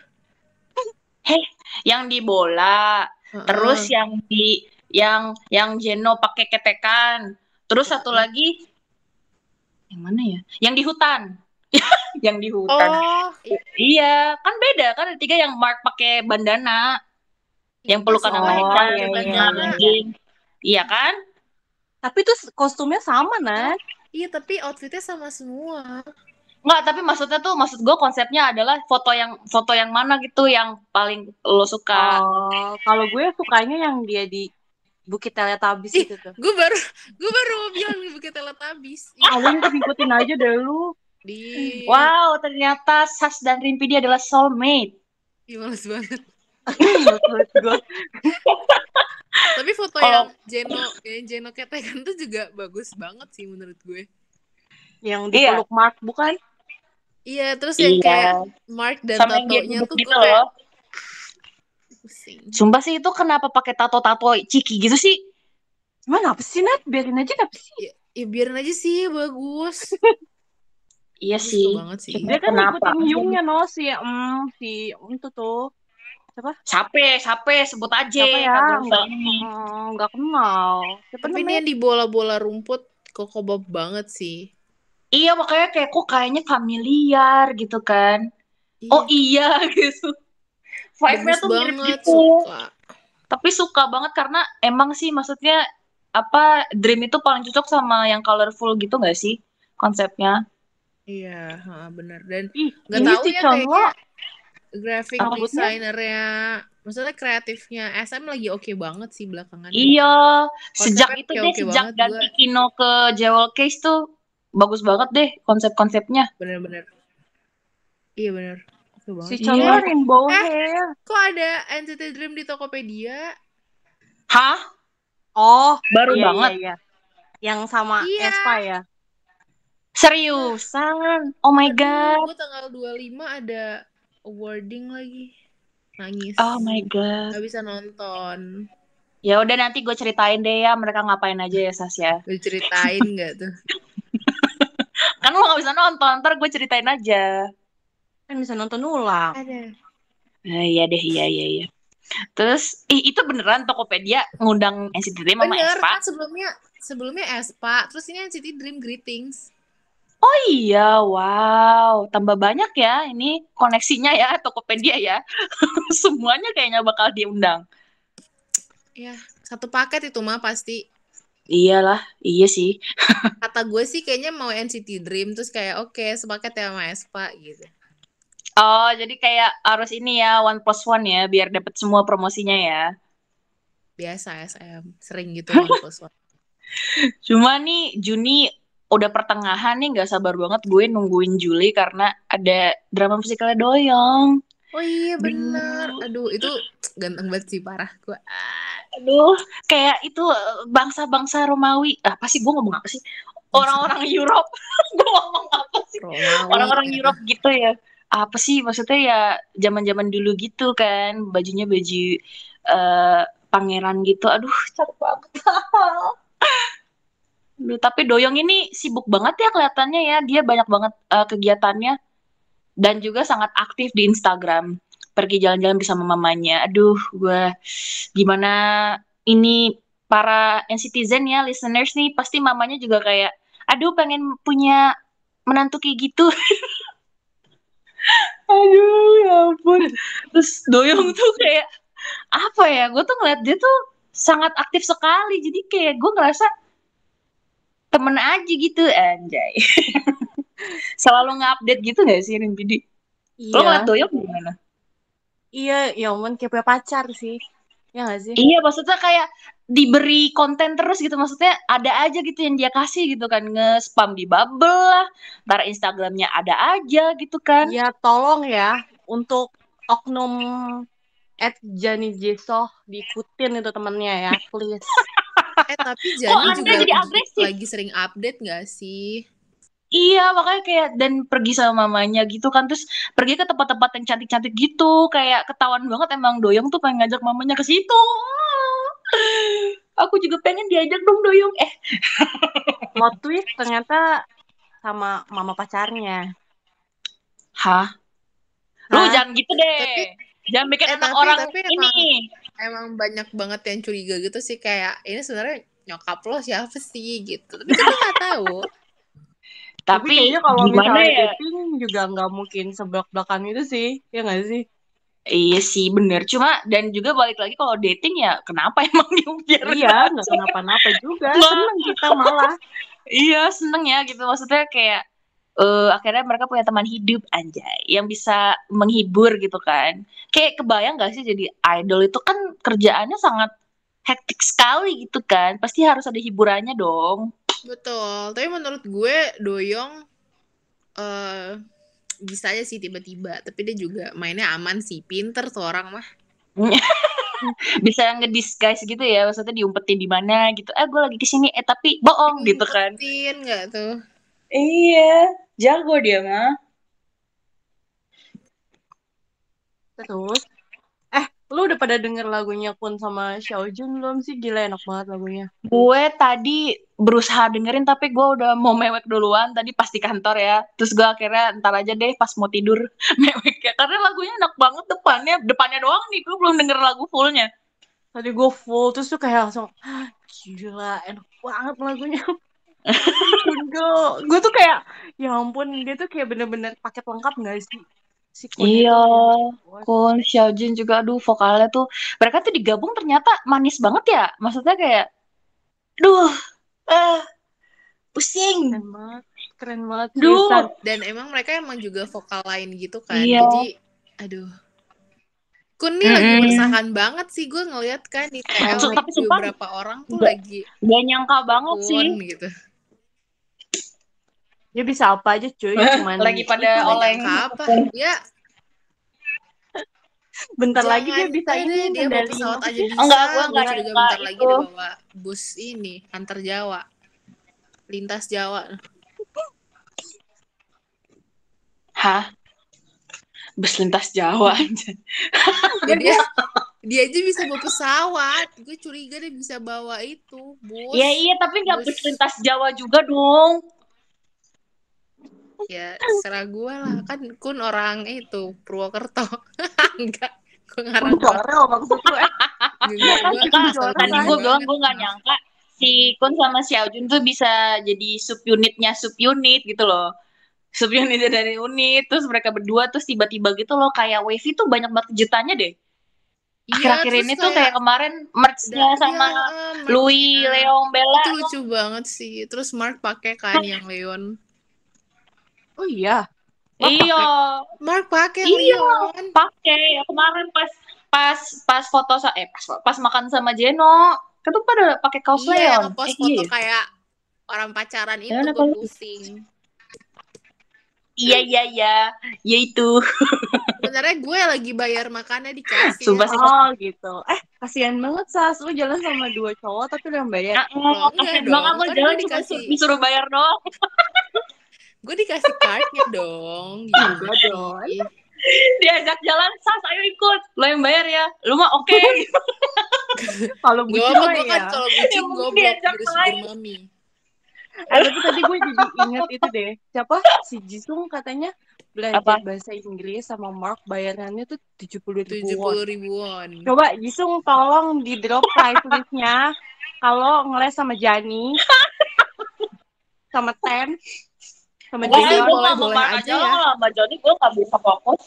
Speaker 3: Yang di bola,
Speaker 2: Heeh.
Speaker 3: terus yang di yang yang Jeno pakai ketekan. Terus satu lagi yang mana ya? Yang di hutan. yang di hutan.
Speaker 2: Oh,
Speaker 3: Iya, kan beda kan ada tiga yang Mark pakai bandana, yang pelukan sama
Speaker 4: Oh,
Speaker 3: Hechan,
Speaker 4: iya,
Speaker 3: sama
Speaker 4: iya, iya.
Speaker 3: Jin. Iya kan?
Speaker 4: Tapi tuh kostumnya sama, Nat.
Speaker 2: iya tapi outfitnya sama semua.
Speaker 3: Enggak, tapi maksudnya tuh maksud gue konsepnya adalah foto yang foto yang mana gitu yang paling lo suka.
Speaker 4: Oh, kalau gue sukanya yang dia di Bukit Teletabis
Speaker 2: Ih.
Speaker 4: itu tuh.
Speaker 2: Gue baru gue baru mau bilang di Bukit Teletabis.
Speaker 4: Awalnya tuh ngikutin aja deh lu.
Speaker 2: Di
Speaker 3: Wow, ternyata Sas dan Rimpidi adalah soulmate.
Speaker 2: Ih, males banget.
Speaker 4: Menurut gue.
Speaker 2: Tapi foto
Speaker 3: Kalau-
Speaker 2: yang Jeno yang Jeno ketekan tuh juga bagus banget sih menurut gue.
Speaker 4: Yang
Speaker 3: Iya.
Speaker 4: dipeluk Mark, bukan?
Speaker 2: Iya, terus yang kayak Mark dan
Speaker 3: Sama dia
Speaker 2: tatonya tuh
Speaker 3: gitu
Speaker 2: gue kayak
Speaker 3: loh.
Speaker 2: pusing.
Speaker 3: Sumpah sih itu kenapa pakai tato-tato ciki gitu sih?
Speaker 4: Cuman apa sih, Nat? Biarin aja apa sih?
Speaker 2: Ya biarin aja sih bagus.
Speaker 3: Iya sih.
Speaker 2: tuh banget sih.
Speaker 4: Dia kan
Speaker 3: Kenapa?
Speaker 4: ngikutin Hyungnya, no. Si, mm, si, itu tuh.
Speaker 3: Sape, sape sebut aja.
Speaker 4: Siapa ya? Enggak.
Speaker 3: ini.
Speaker 4: Hmm, nggak kenal. Siapa
Speaker 2: Tapi ini
Speaker 4: namanya?
Speaker 2: yang di bola-bola rumput koko bob banget sih.
Speaker 3: Iya makanya kayak kok kayaknya familiar gitu kan. Oh iya gitu. Vibe-nya tuh mirip
Speaker 2: banget
Speaker 3: gitu.
Speaker 2: suka.
Speaker 3: Tapi suka banget karena emang sih maksudnya apa Dream itu paling cocok sama yang colorful gitu gak sih konsepnya?
Speaker 2: Iya, ha, bener. Dan nggak tahu
Speaker 4: si
Speaker 2: ya
Speaker 4: Chonlo.
Speaker 2: kayaknya graphic
Speaker 4: Rambutnya-
Speaker 2: designernya, maksudnya kreatifnya SM lagi oke banget sih belakangan.
Speaker 3: Iya, sejak
Speaker 2: Konsepnya
Speaker 3: itu
Speaker 2: kayak
Speaker 3: deh
Speaker 2: oke
Speaker 3: sejak ganti Kino ke Jewel Case tuh bagus banget deh konsep-konsepnya.
Speaker 2: Bener-bener. Iya bener. Oke banget.
Speaker 4: Si
Speaker 2: Iya.
Speaker 4: Chonlo rainbow
Speaker 2: Eh.
Speaker 4: hair.
Speaker 2: Kok ada NCT Dream di Tokopedia?
Speaker 3: Hah?
Speaker 4: Oh,
Speaker 3: Baru
Speaker 4: iya,
Speaker 3: banget.
Speaker 4: iya, iya. Yang sama
Speaker 2: Iya.
Speaker 4: Espa ya.
Speaker 3: Seriusan? Oh my god.
Speaker 2: Gue tanggal 25 ada awarding lagi. Nangis.
Speaker 3: Oh my god.
Speaker 2: Gak bisa nonton.
Speaker 3: Ya udah nanti gue ceritain deh ya mereka ngapain aja ya Sas ya.
Speaker 2: Gue ceritain gak tuh?
Speaker 3: Kan lo gak bisa nonton, ntar gue ceritain aja.
Speaker 4: Kan bisa nonton ulang.
Speaker 2: Ada.
Speaker 3: Eh, iya deh, iya iya iya. Terus ih, itu beneran Tokopedia ngundang NCT Dream sama
Speaker 2: Bener
Speaker 3: Espa?
Speaker 2: kan sebelumnya sebelumnya Espa, terus ini NCT Dream Greetings.
Speaker 3: Oh iya, wow. Tambah banyak ya ini koneksinya ya Tokopedia ya. Semuanya kayaknya bakal diundang.
Speaker 2: Ya, satu paket itu mah pasti.
Speaker 3: Iyalah, iya sih.
Speaker 2: Kata gue sih kayaknya mau NCT Dream terus kayak oke sepaket ya sama Espa gitu.
Speaker 3: Oh, jadi kayak harus ini ya one plus one ya biar dapat semua promosinya ya.
Speaker 2: Biasa SM, sering gitu one plus one.
Speaker 3: Cuma nih Juni udah pertengahan nih nggak sabar banget gue nungguin Juli karena ada drama musikalnya Doyong.
Speaker 2: Oh iya bener. Aduh itu ganteng banget sih parah gue.
Speaker 3: Aduh, kayak itu bangsa-bangsa Romawi. Apa sih gue ngomong apa sih? Orang-orang Europe. gue ngomong apa sih? Orang-orang. Europe gitu ya. Apa sih maksudnya ya zaman-zaman dulu gitu kan, bajunya baju eh, pangeran gitu. Aduh, cakep banget. Tapi Doyong ini sibuk banget ya kelihatannya ya. Dia banyak banget eh, kegiatannya dan juga sangat aktif di Instagram. Pergi jalan-jalan bersama mamanya. Aduh, gue gimana ini para NCTzen ya, listeners nih pasti mamanya juga kayak aduh pengen punya menantu kayak gitu. aduh, ya ampun. Terus Doyong tuh kayak apa ya? Gue tuh ngeliat dia tuh sangat aktif sekali. Jadi kayak gue ngerasa temen aja gitu anjay. Selalu nge-update gitu gak sih Rimpidi?
Speaker 4: Iya.
Speaker 3: Lo ngeliat Doyong gimana?
Speaker 4: Iya, ya ampun kayak punya pacar sih. Ya gak sih?
Speaker 3: Iya, maksudnya kayak diberi konten terus gitu. Maksudnya ada aja gitu yang dia kasih gitu kan. Nge-spam di bubble lah. Ntar Instagramnya ada aja gitu kan.
Speaker 4: Ya tolong ya untuk oknum at Jani Jesoh diikutin itu temennya ya, please.
Speaker 2: Eh tapi
Speaker 3: Kok
Speaker 2: Jani
Speaker 3: Anda
Speaker 2: juga
Speaker 3: jadi agresif?
Speaker 2: lagi sering update gak sih?
Speaker 3: Iya, makanya kayak dan pergi sama mamanya gitu kan. Terus pergi ke tempat-tempat yang cantik-cantik gitu. Kayak ketahuan banget emang Doyong tuh pengen ngajak mamanya ke situ. Aku juga pengen diajak dong Doyong. Eh,
Speaker 4: Plot twist ternyata sama mama pacarnya.
Speaker 3: hah? Lu
Speaker 4: Hah?
Speaker 3: jangan gitu deh.
Speaker 2: Tapi-
Speaker 3: jangan bikin
Speaker 2: eh,
Speaker 3: anak
Speaker 2: tapi-
Speaker 3: orang
Speaker 2: tapi
Speaker 3: ini.
Speaker 2: Emang banyak banget yang curiga gitu sih kayak ini sebenarnya nyokap lo siapa sih gitu. Tapi kita nggak tahu.
Speaker 4: Tapi,
Speaker 3: Tapi
Speaker 4: kayaknya kalau
Speaker 3: gimana
Speaker 4: misalnya
Speaker 3: ya?
Speaker 4: dating juga nggak mungkin sebelak-belakan itu sih, ya nggak sih?
Speaker 3: Iya sih bener Cuma dan juga balik lagi kalau dating ya kenapa emang dia biar
Speaker 4: Iya, nggak kenapa-napa juga. Seneng kita malah.
Speaker 3: Iya seneng ya gitu maksudnya kayak eh akhirnya mereka punya teman hidup anjay yang bisa menghibur gitu kan. Kayak kebayang gak sih jadi idol itu kan kerjaannya sangat hektik sekali gitu kan. Pasti harus ada hiburannya dong.
Speaker 2: Betul. Tapi menurut gue Doyong eh bisa aja sih tiba-tiba. Tapi dia juga mainnya aman sih. Pinter tuh orang mah.
Speaker 3: Bisa ngedisguise gitu ya maksudnya diumpetin di mana gitu. Eh gue lagi ke sini eh tapi bohong gitu kan.
Speaker 2: Ngumpetin nggak tuh?
Speaker 3: Iya, jago dia mah.
Speaker 4: Terus, eh, lu udah pada denger lagunya Kun sama Xiaojun belum sih? Gila enak banget lagunya.
Speaker 3: Gue tadi berusaha dengerin tapi gue udah mau mewek duluan tadi pas di kantor ya. Terus gue akhirnya ntar aja deh pas mau tidur mewek ya. Karena lagunya enak banget depannya. Depannya doang nih gue belum denger lagu fullnya.
Speaker 4: Tadi gue full, terus tuh kayak langsung, "Ah, gila enak banget lagunya. Gue, gue tuh kayak, ya ampun, dia tuh kayak bener-bener paket lengkap gak sih? Si Kun.
Speaker 3: Iya, Kun, Xiaojun juga aduh vokalnya tuh mereka tuh digabung ternyata manis banget ya. Maksudnya kayak duh eh pusing.
Speaker 4: Keren banget, keren banget.
Speaker 3: Duh.
Speaker 2: Dan emang mereka emang juga vokal lain gitu kan.
Speaker 3: Iya.
Speaker 2: Jadi, aduh. Kun nih lagi
Speaker 3: Mm-mm.
Speaker 2: bersahan banget sih gue ngeliat kan di TL beberapa orang tuh
Speaker 3: nggak-
Speaker 2: lagi
Speaker 3: Gak nyangka banget sih.
Speaker 2: Kun gitu.
Speaker 4: Dia bisa apa aja cuy, cuman
Speaker 3: Lagi pada
Speaker 4: itu,
Speaker 2: Nggak
Speaker 3: oleng.
Speaker 2: apa? Ya,
Speaker 4: bentar lagi dia
Speaker 2: jangan
Speaker 4: bisa ini
Speaker 2: dia bawa
Speaker 4: ngendaliin
Speaker 2: pesawat aja bisa.
Speaker 3: Enggak, gua enggak
Speaker 2: bentar lagi
Speaker 3: itu.
Speaker 2: dia bawa bus ini antar Jawa. Lintas Jawa.
Speaker 3: Hah? Bus lintas Jawa aja.
Speaker 2: Ya, dia dia aja bisa bawa pesawat. Gue curiga dia bisa bawa itu bus.
Speaker 3: Iya iya tapi nggak
Speaker 2: Bus.
Speaker 3: bus lintas Jawa juga dong.
Speaker 2: Ya serah gue lah kan kun orang itu Purwokerto. Enggak. Gue ngarang.
Speaker 4: Jorel maksud lu eh. Kan
Speaker 3: Tadi gue bilang gue gak nyangka si Kun sama si Aujun tuh bisa jadi subunitnya subunit gitu loh. Subunitnya dari unit, terus mereka berdua terus tiba-tiba gitu loh kayak Wavy tuh banyak banget kejutannya deh.
Speaker 2: Iya,
Speaker 3: Akhir-akhir
Speaker 2: terus
Speaker 3: ini tuh kayak kemarin merch-nya sama
Speaker 2: iya, Mark
Speaker 3: Louis. Leon, Bella.
Speaker 2: Itu lucu banget sih. Terus Mark pakai kan yang Leon.
Speaker 4: Oh iya.
Speaker 3: Iya,
Speaker 2: Mark pakai
Speaker 3: Iya. Pakai ya kemarin pas pas pas foto sa eh pas, pas makan sama Jeno, kan tuh pada pakai kaos
Speaker 2: Iya,
Speaker 3: Leon.
Speaker 2: yang ngepost
Speaker 3: Eh,
Speaker 2: foto
Speaker 3: iya.
Speaker 2: kayak orang pacaran itu
Speaker 3: Leon
Speaker 2: gue pusing.
Speaker 3: Iya iya iya, ya itu.
Speaker 2: Sebenarnya gue lagi bayar makannya dikasih.
Speaker 3: Sumpah sih.
Speaker 4: Oh gitu. Eh kasihan banget Sas. Lu jalan sama dua cowok tapi lu yang bayar.
Speaker 3: Ah, ah,
Speaker 2: enggak
Speaker 3: Bang
Speaker 2: dong,
Speaker 3: aku
Speaker 2: kan
Speaker 3: jalan
Speaker 2: dikasih.
Speaker 3: disuruh bayar doang.
Speaker 2: Gue dikasih cardnya dong. Sih?
Speaker 4: dong.
Speaker 3: Diajak jalan, Sas ayo ikut. Lo yang bayar ya. Lu mah oke.
Speaker 4: Kalau
Speaker 2: Gak
Speaker 4: bucin
Speaker 2: gue kan
Speaker 4: ya.
Speaker 2: kalau bucin gue
Speaker 3: diajak
Speaker 2: dari
Speaker 3: main.
Speaker 2: sugar mami.
Speaker 4: Eh, tapi tadi gue jadi inget itu deh. Siapa? Si Jisung katanya belajar
Speaker 3: Apa?
Speaker 4: bahasa Inggris sama Mark bayarannya tuh tujuh puluh ribu
Speaker 2: Tujuh
Speaker 4: won.
Speaker 2: puluh ribuan.
Speaker 4: Coba Jisung tolong di drop price listnya kalau ngeles sama Jani sama Ten sama
Speaker 2: Boleh,
Speaker 4: Jion.
Speaker 2: boleh,
Speaker 3: sama
Speaker 2: boleh
Speaker 3: Mark
Speaker 2: aja
Speaker 3: aja
Speaker 2: ya.
Speaker 3: lah. Sama Joni gue gak bisa fokus.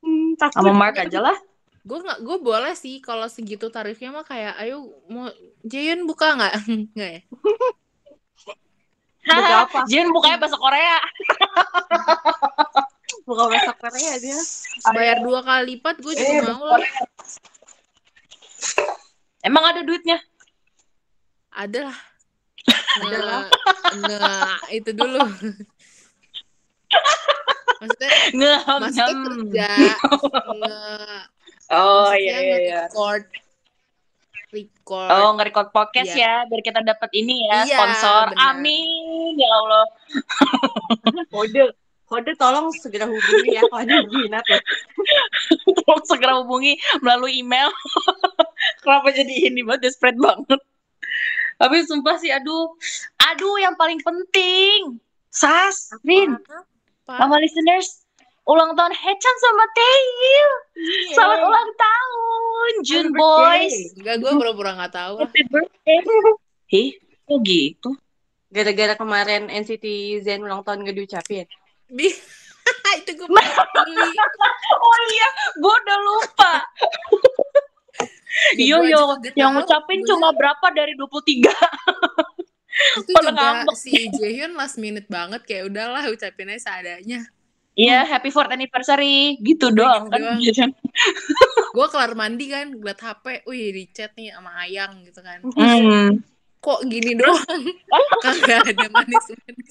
Speaker 4: Hmm, takut.
Speaker 3: Sama Mark aja lah.
Speaker 2: Gue nggak, gue boleh sih kalau segitu tarifnya mah kayak, ayo mau Jayon buka nggak? Nggak ya?
Speaker 4: Buka apa?
Speaker 3: Jin bukanya bahasa Korea.
Speaker 4: Buka bahasa Korea dia.
Speaker 2: Bayar dua kali lipat gue juga
Speaker 3: Eh,
Speaker 2: mau lah.
Speaker 3: Emang ada duitnya?
Speaker 2: Ada lah.
Speaker 4: Ada lah.
Speaker 2: Nge, nge- itu dulu. maksudnya, maksudnya kerja. Nge,
Speaker 3: Oh iya iya iya.
Speaker 2: nge-record. Record.
Speaker 3: Oh, nge-record podcast
Speaker 2: Iya.
Speaker 3: ya, biar kita dapat ini ya,
Speaker 2: Iya,
Speaker 3: sponsor.
Speaker 2: benar.
Speaker 3: Amin, ya Allah.
Speaker 4: Kode. Kode tolong segera hubungi ya kalau ada berminat ya.
Speaker 3: Tolong segera hubungi melalui email. Kenapa jadi ini banget, desperate banget. Tapi sumpah sih, aduh. Aduh, yang paling penting. Sas, Rin,
Speaker 2: Apa?
Speaker 3: sama listeners, ulang tahun Hechan sama Tail. Selamat ulang tahun, June
Speaker 4: Happy
Speaker 3: Boys.
Speaker 4: birthday.
Speaker 2: Enggak, gue pura-pura nggak tahu.
Speaker 3: Happy birthday. Ih, kok gitu?
Speaker 4: Gara-gara kemarin NCT Zen ulang tahun gak diucapin.
Speaker 2: Di, itu gue.
Speaker 3: Oh iya, gue udah lupa.
Speaker 2: Ya,
Speaker 3: Iya, yo, yang ngucapin cuma berapa dari 23?
Speaker 2: itu
Speaker 3: pada
Speaker 2: juga
Speaker 3: ngambek.
Speaker 2: si Jaehyun last minute banget kayak udahlah ucapin aja seadanya.
Speaker 3: Iya, happy fourth anniversary. Gitu
Speaker 2: Udah
Speaker 3: doang
Speaker 2: gitu
Speaker 3: kan.
Speaker 2: doang. Gue kelar mandi kan, ngeliat HP, wih di chat nih sama Ayang gitu kan.
Speaker 3: Hmm.
Speaker 2: Kok gini doang? Kagak ada manis-manis.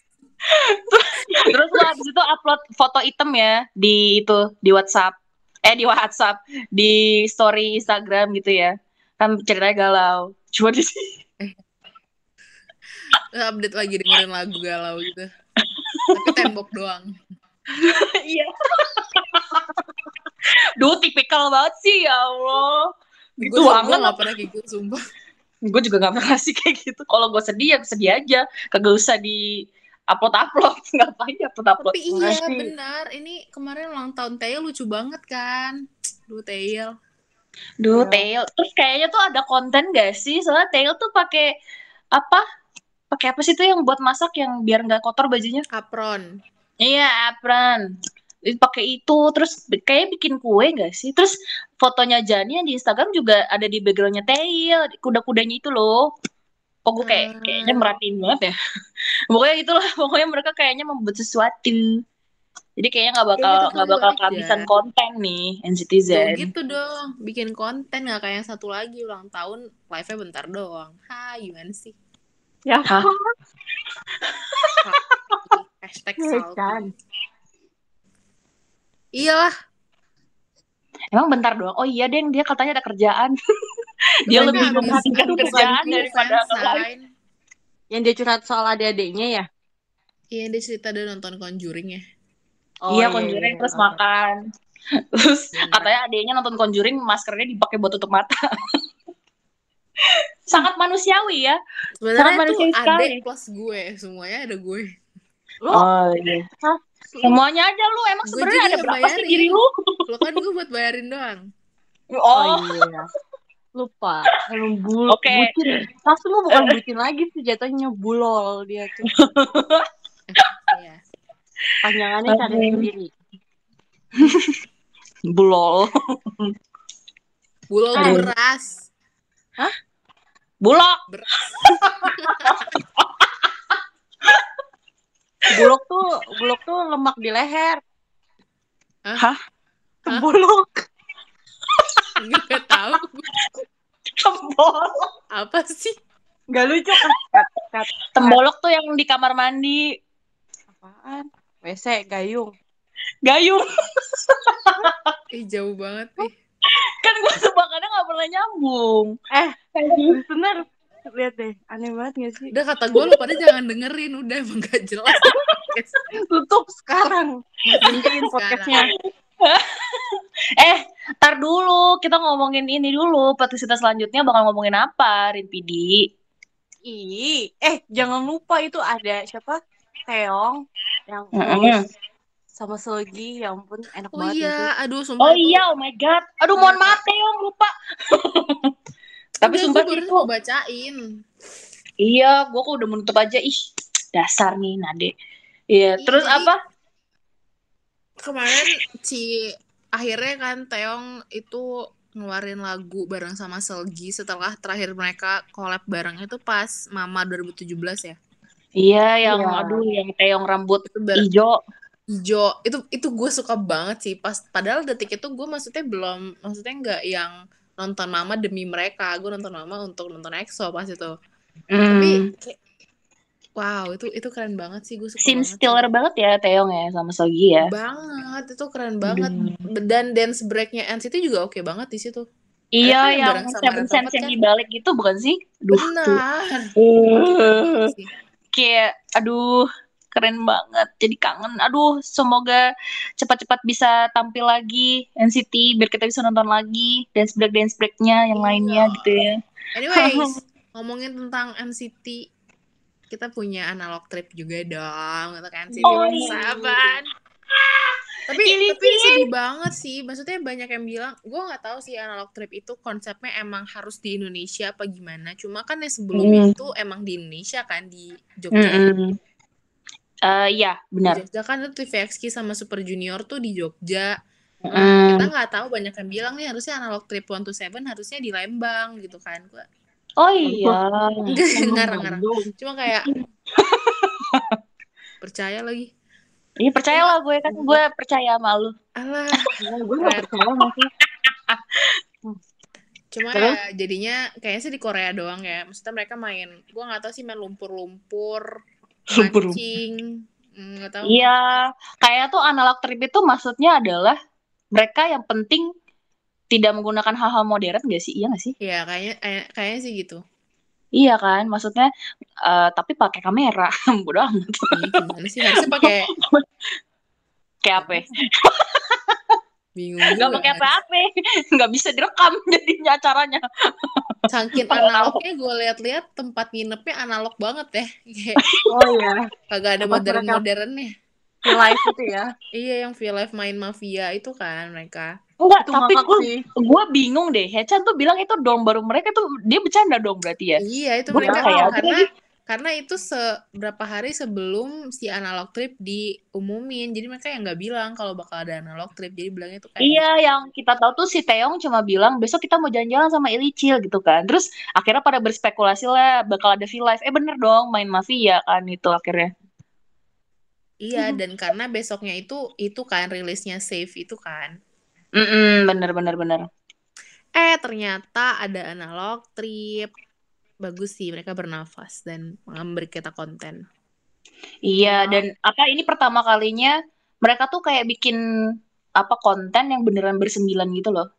Speaker 3: Terus lo abis itu upload foto item ya di itu di WhatsApp. Eh di WhatsApp, di story Instagram gitu ya. Kan ceritanya galau. Cuma di
Speaker 2: Terus update lagi dengerin lagu galau gitu. Tapi tembok doang.
Speaker 3: Iya. Duh, tipikal banget sih ya Allah. Gitu
Speaker 2: gue
Speaker 3: banget.
Speaker 2: gak pernah kayak gitu, sumpah.
Speaker 3: Gue juga gak pernah sih kayak gitu. Kalau gue sedih ya sedih aja. Kagak usah di upload upload. Ngapain di upload upload?
Speaker 2: Tapi iya benar, ini kemarin ulang tahun Tail lucu banget kan. Duh Tail.
Speaker 3: Duh,
Speaker 4: Iya.
Speaker 3: Tail. Terus kayaknya tuh ada konten gak sih? Soalnya Tail tuh pakai apa? Pakai apa sih tuh yang buat masak yang biar nggak kotor bajunya?
Speaker 2: Apron.
Speaker 3: Iya, apron. Itu Pakai itu terus kayak bikin kue gak sih? Terus fotonya Jani yang di Instagram juga ada di backgroundnya Tail, kuda-kudanya itu loh. Kok gue kayak
Speaker 2: Hmm.
Speaker 3: kayaknya merhatiin banget ya. pokoknya itulah, pokoknya mereka kayaknya membuat sesuatu. Jadi kayaknya nggak bakal nggak bakal
Speaker 2: aja.
Speaker 3: kehabisan konten nih
Speaker 2: Tuh
Speaker 3: NCTzen.
Speaker 2: gitu dong, bikin konten gak kayak yang satu lagi ulang tahun live-nya bentar doang. Hai, gimana sih?
Speaker 4: Ya,
Speaker 3: Hah?
Speaker 2: Hashtag
Speaker 4: Iya,
Speaker 2: salty.
Speaker 4: kan.
Speaker 2: Iyalah,
Speaker 3: Emang bentar doang. Oh iya, Deng, dia katanya ada kerjaan. dia
Speaker 2: mereka
Speaker 3: lebih
Speaker 2: habis
Speaker 3: kerjaan daripada
Speaker 2: fansign.
Speaker 4: Yang dia curhat soal adik-adiknya ya?
Speaker 2: Iya, dia cerita dia nonton Conjuring ya.
Speaker 3: iya, Conjuring terus makan. Terus katanya adiknya nonton Conjuring, maskernya dipakai buat tutup mata. Sangat manusiawi ya.
Speaker 2: Sebenarnya
Speaker 3: Sangat manusiawi sekali.
Speaker 2: adek plus gue, semuanya ada gue.
Speaker 4: Lu,
Speaker 3: Oh iya. Semuanya aja lu emang
Speaker 2: Gue
Speaker 3: sebenarnya ada berapa sih
Speaker 2: bayarin.
Speaker 3: diri lu?
Speaker 2: Lo kan gue buat bayarin doang.
Speaker 4: Oh
Speaker 3: Oh,
Speaker 4: iya. Lupa. Emang bul
Speaker 3: Oke.
Speaker 4: bucin. Pas lu bukan bucin lagi sih jatuhnya bulol dia tuh.
Speaker 2: Iya.
Speaker 4: Panjangannya cari sendiri.
Speaker 3: bulol.
Speaker 2: Bulol beras.
Speaker 3: Bulok.
Speaker 2: Beras.
Speaker 4: Bulog tuh bulog tuh lemak di leher.
Speaker 3: Hah?
Speaker 4: Bulog.
Speaker 2: Enggak tahu
Speaker 3: Tembolok.
Speaker 2: apa sih.
Speaker 4: Gak lucu kan?
Speaker 3: Tembolok tuh yang di kamar mandi.
Speaker 4: Apaan? WC gayung.
Speaker 3: Gayung.
Speaker 2: Ih jauh banget nih.
Speaker 3: Kan gue tebakannya gak pernah nyambung.
Speaker 4: Eh, bener. Lihat deh, aneh banget gak sih?
Speaker 2: Udah kata gue lu pada jangan dengerin udah emang gak jelas.
Speaker 4: Tutup sekarang. Berhentiin podcastnya.
Speaker 3: Eh, tar dulu. Kita ngomongin ini dulu. Podcast kita selanjutnya bakal ngomongin apa, Rinpidi?
Speaker 4: Ih, eh jangan lupa itu ada siapa? Teong yang
Speaker 3: Mm-mm.
Speaker 4: Sama Sogi, ya ampun enak
Speaker 2: Oh
Speaker 4: banget itu.
Speaker 2: iya, aduh sumpah
Speaker 3: Oh
Speaker 2: itu-
Speaker 3: iya, oh my god. Aduh, mohon maaf Teong, lupa. Tapi
Speaker 2: Udah,
Speaker 3: sumpah itu.
Speaker 2: bacain.
Speaker 3: Iya, gue kok udah menutup aja. Ih, dasar nih, Nade. Iya,
Speaker 2: Iya,
Speaker 3: terus
Speaker 2: jadi-
Speaker 3: apa?
Speaker 2: Kemarin si akhirnya kan Teong itu ngeluarin lagu bareng sama Selgi setelah terakhir mereka collab bareng itu pas Mama 2017 ya.
Speaker 3: Iya, yang
Speaker 4: Iya.
Speaker 3: aduh, yang Teong rambut
Speaker 2: Itu
Speaker 3: hijau.
Speaker 2: Hijau itu itu gue suka banget sih pas padahal detik itu gue maksudnya belum maksudnya nggak yang nonton mama demi mereka gue nonton mama untuk nonton EXO pas itu tapi
Speaker 3: Hmm.
Speaker 2: kayak wow itu itu keren banget sih gue suka
Speaker 3: Scene
Speaker 2: banget
Speaker 3: stealer
Speaker 2: sih.
Speaker 3: banget ya Teong ya sama Sogi ya.
Speaker 2: banget itu keren banget
Speaker 3: Hmm.
Speaker 2: dan dance breaknya NCT juga oke banget di situ
Speaker 3: Iya,
Speaker 2: kan yang
Speaker 3: Seven Sense yang
Speaker 2: kan?
Speaker 3: dibalik gitu bukan sih? Duh, tuh.
Speaker 2: benar
Speaker 3: Uh,
Speaker 2: Sih.
Speaker 3: kayak aduh keren banget jadi kangen aduh semoga cepat-cepat bisa tampil lagi NCT biar kita bisa nonton lagi dance break dance breaknya yang
Speaker 2: Iya.
Speaker 3: lainnya gitu ya
Speaker 2: anyways ngomongin tentang NCT kita punya analog trip juga dong untuk NCT
Speaker 3: Oh,
Speaker 2: oh,
Speaker 3: iya.
Speaker 2: sahabat tapi
Speaker 3: Cilik,
Speaker 2: tapi sedih banget sih maksudnya banyak yang bilang gue nggak tahu sih analog trip itu konsepnya emang harus di Indonesia apa gimana cuma kan yang sebelumnya
Speaker 3: Hmm.
Speaker 2: itu emang di Indonesia kan di Jogja
Speaker 3: Mm-mm. Eh, iya
Speaker 2: di
Speaker 3: benar
Speaker 2: Jogja kan itu TVXQ sama Super Junior tuh di Jogja. Nah,
Speaker 3: Mm.
Speaker 2: kita nggak tahu banyak yang bilang nih harusnya analog trip one to seven harusnya di Lembang gitu kan gue
Speaker 3: oh iya.
Speaker 2: Ngarang-ngarang cuma kayak percaya lagi.
Speaker 3: Iya percaya lah gue kan gue percaya sama lu.
Speaker 2: Alah.
Speaker 4: Gue gak percaya masih.
Speaker 2: cuma
Speaker 4: Terus?
Speaker 2: ya jadinya kayaknya sih di Korea doang ya. Maksudnya mereka main gua nggak tahu sih main Lumpur-lumpur. Mancing Hmm, nggak tahu
Speaker 3: Iya, kayak tuh analog trip itu maksudnya adalah mereka yang penting tidak menggunakan hal-hal modern gak sih? Iya gak sih?
Speaker 2: ya kayaknya kayak- kayaknya sih gitu
Speaker 3: Iya kan, maksudnya eh, tapi pakai kamera, bodoh amat.
Speaker 2: Ih, gimana sih harusnya pakai
Speaker 3: Kayak apa? ya?
Speaker 2: bingung
Speaker 3: Gak
Speaker 2: juga
Speaker 3: pakai
Speaker 2: kan.
Speaker 3: apa-apa, nggak bisa direkam jadinya acaranya.
Speaker 2: saking analognya gue lihat-lihat tempat nginepnya analog banget ya kayak
Speaker 4: Oh iya,
Speaker 2: kagak ada modern modernnya
Speaker 4: di live itu ya.
Speaker 2: iya yang V Live main mafia itu kan mereka
Speaker 3: Enggak,
Speaker 4: Itu
Speaker 3: tapi gue gue bingung deh. Hechan tuh bilang itu dong baru mereka tuh dia bercanda dong berarti ya.
Speaker 2: Iya itu
Speaker 3: Gua
Speaker 2: mereka
Speaker 3: aja
Speaker 2: karena. Karena itu seberapa hari sebelum si analog trip diumumin jadi mereka yang nggak bilang kalau bakal ada analog trip jadi bilangnya tuh kayak
Speaker 3: Iya, yang kita tahu tuh si Taeyong cuma bilang besok kita mau jalan-jalan sama Ilicil gitu kan. Terus akhirnya pada berspekulasi lah bakal ada V-Live. Eh bener dong main mafia kan itu akhirnya.
Speaker 2: iya dan karena besoknya itu itu kan rilisnya save itu kan
Speaker 3: Mm bener bener bener.
Speaker 2: eh ternyata ada analog trip bagus sih mereka bernafas dan memberi kita konten
Speaker 3: Iya, dan apa ini pertama kalinya mereka tuh kayak bikin apa konten yang beneran bersembilan gitu loh.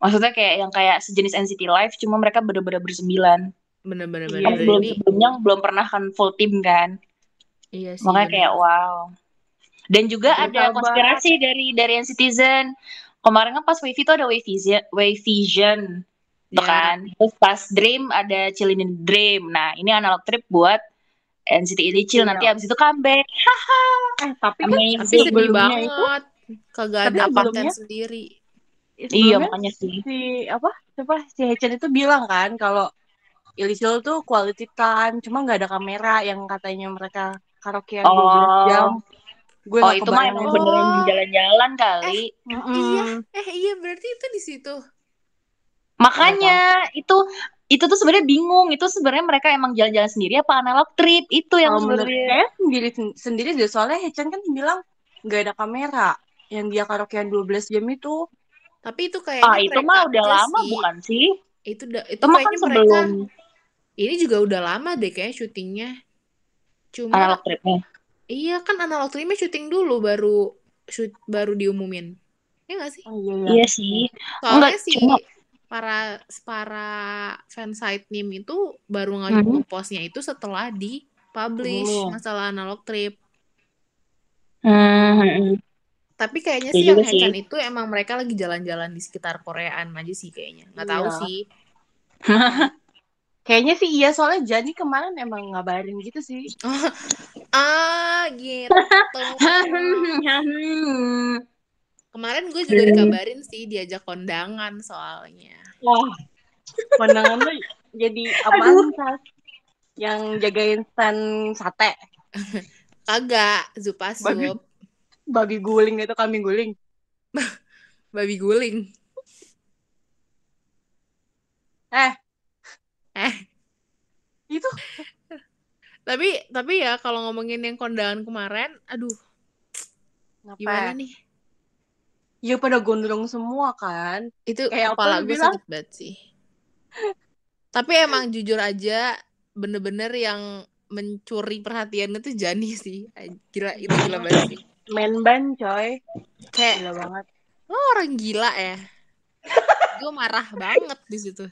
Speaker 3: Maksudnya kayak yang kayak sejenis NCT Live, cuma mereka bener-bener bersembilan.
Speaker 2: bener-bener
Speaker 4: Iya,
Speaker 2: bener
Speaker 3: belum
Speaker 2: ini
Speaker 3: sebelumnya belum pernah kan full team kan.
Speaker 2: iya sih
Speaker 3: Makanya
Speaker 2: bener.
Speaker 3: kayak wow. Dan juga ada
Speaker 4: banget.
Speaker 3: konspirasi dari dari NCTzen. Kemarin kan pas Wavy itu ada Wave Vision, Wave Vision tuh
Speaker 2: Ya,
Speaker 3: kan. Terus pas Dream ada Chillin' in the Dream. Nah, ini analog trip buat NCT Illicil
Speaker 4: Iya.
Speaker 3: nanti abis itu comeback.
Speaker 4: Eh, tapi kan
Speaker 3: Amazing.
Speaker 2: tapi sedih banget
Speaker 4: itu
Speaker 2: kagak
Speaker 4: tapi
Speaker 2: ada konten sendiri
Speaker 3: Iya makanya sih.
Speaker 4: si apa siapa si Hechan itu bilang kan kalau Ilisil tuh quality time cuma nggak ada kamera yang katanya mereka karaokean 12
Speaker 3: Oh.
Speaker 4: jam gue
Speaker 3: Oh itu mah emang beneran jalan-jalan kali.
Speaker 4: Mm-mm.
Speaker 2: Iya, eh iya berarti itu di situ.
Speaker 3: Makanya itu itu tuh sebenarnya bingung. Itu sebenarnya mereka emang jalan-jalan sendiri apa analog trip itu yang
Speaker 4: menurut
Speaker 3: sebenarnya.
Speaker 4: sendiri sendiri deh soalnya Hechan kan bilang nggak ada kamera yang dia karaokean 12 jam itu
Speaker 2: Tapi itu kayaknya
Speaker 3: Ah itu
Speaker 2: mereka
Speaker 3: mah udah lama
Speaker 2: sih.
Speaker 3: bukan sih?
Speaker 2: Itu udah itu
Speaker 3: Itu mah kan
Speaker 2: kayaknya mereka
Speaker 3: sebelum
Speaker 2: ini juga udah lama deh kayak syutingnya. Cuma
Speaker 3: analog tripnya.
Speaker 2: iya kan analog tripnya syuting dulu baru shoot baru diumumin. Iya gak sih?
Speaker 4: oh iya iya
Speaker 3: Iya sih.
Speaker 2: Soalnya
Speaker 3: Enggak,
Speaker 2: si
Speaker 3: cuma-
Speaker 2: para para fansite nim itu baru
Speaker 3: Mhm.
Speaker 2: nge-postnya itu setelah di publish
Speaker 4: Umumin.
Speaker 2: masalah analog trip.
Speaker 3: Hmm.
Speaker 2: Tapi kayaknya sih yang
Speaker 3: juga sih.
Speaker 2: Hechan itu emang mereka lagi jalan-jalan di sekitar Koreaan aja sih kayaknya. Nggak tahu
Speaker 4: Iya.
Speaker 2: sih.
Speaker 4: kayaknya sih iya soalnya Jani kemarin emang ngabarin gitu sih
Speaker 2: Ah, gitu. Kemarin gue juga
Speaker 3: Hmm.
Speaker 2: dikabarin sih diajak kondangan soalnya.
Speaker 4: wah pandangan lu jadi Sas? yang jagain stand sate
Speaker 2: Kagak, Zupasup,
Speaker 4: Babi. babi guling itu kambing guling
Speaker 2: babi guling.
Speaker 4: eh
Speaker 2: Eh,
Speaker 4: itu
Speaker 2: tapi tapi ya kalau ngomongin yang kondangan kemarin, aduh, gimana
Speaker 4: ngapa
Speaker 2: nih?
Speaker 4: Ya pada gondrong semua kan
Speaker 2: Itu
Speaker 4: Kayak apa
Speaker 2: kepala gue
Speaker 4: bilang?
Speaker 2: sakit banget sih. Tapi emang jujur aja bener-bener yang mencuri perhatian itu Jani sih. Gila, itu gila banget sih.
Speaker 4: main band coy
Speaker 2: Kayak
Speaker 4: gila banget
Speaker 2: lo orang gila ya. gue marah banget di situ.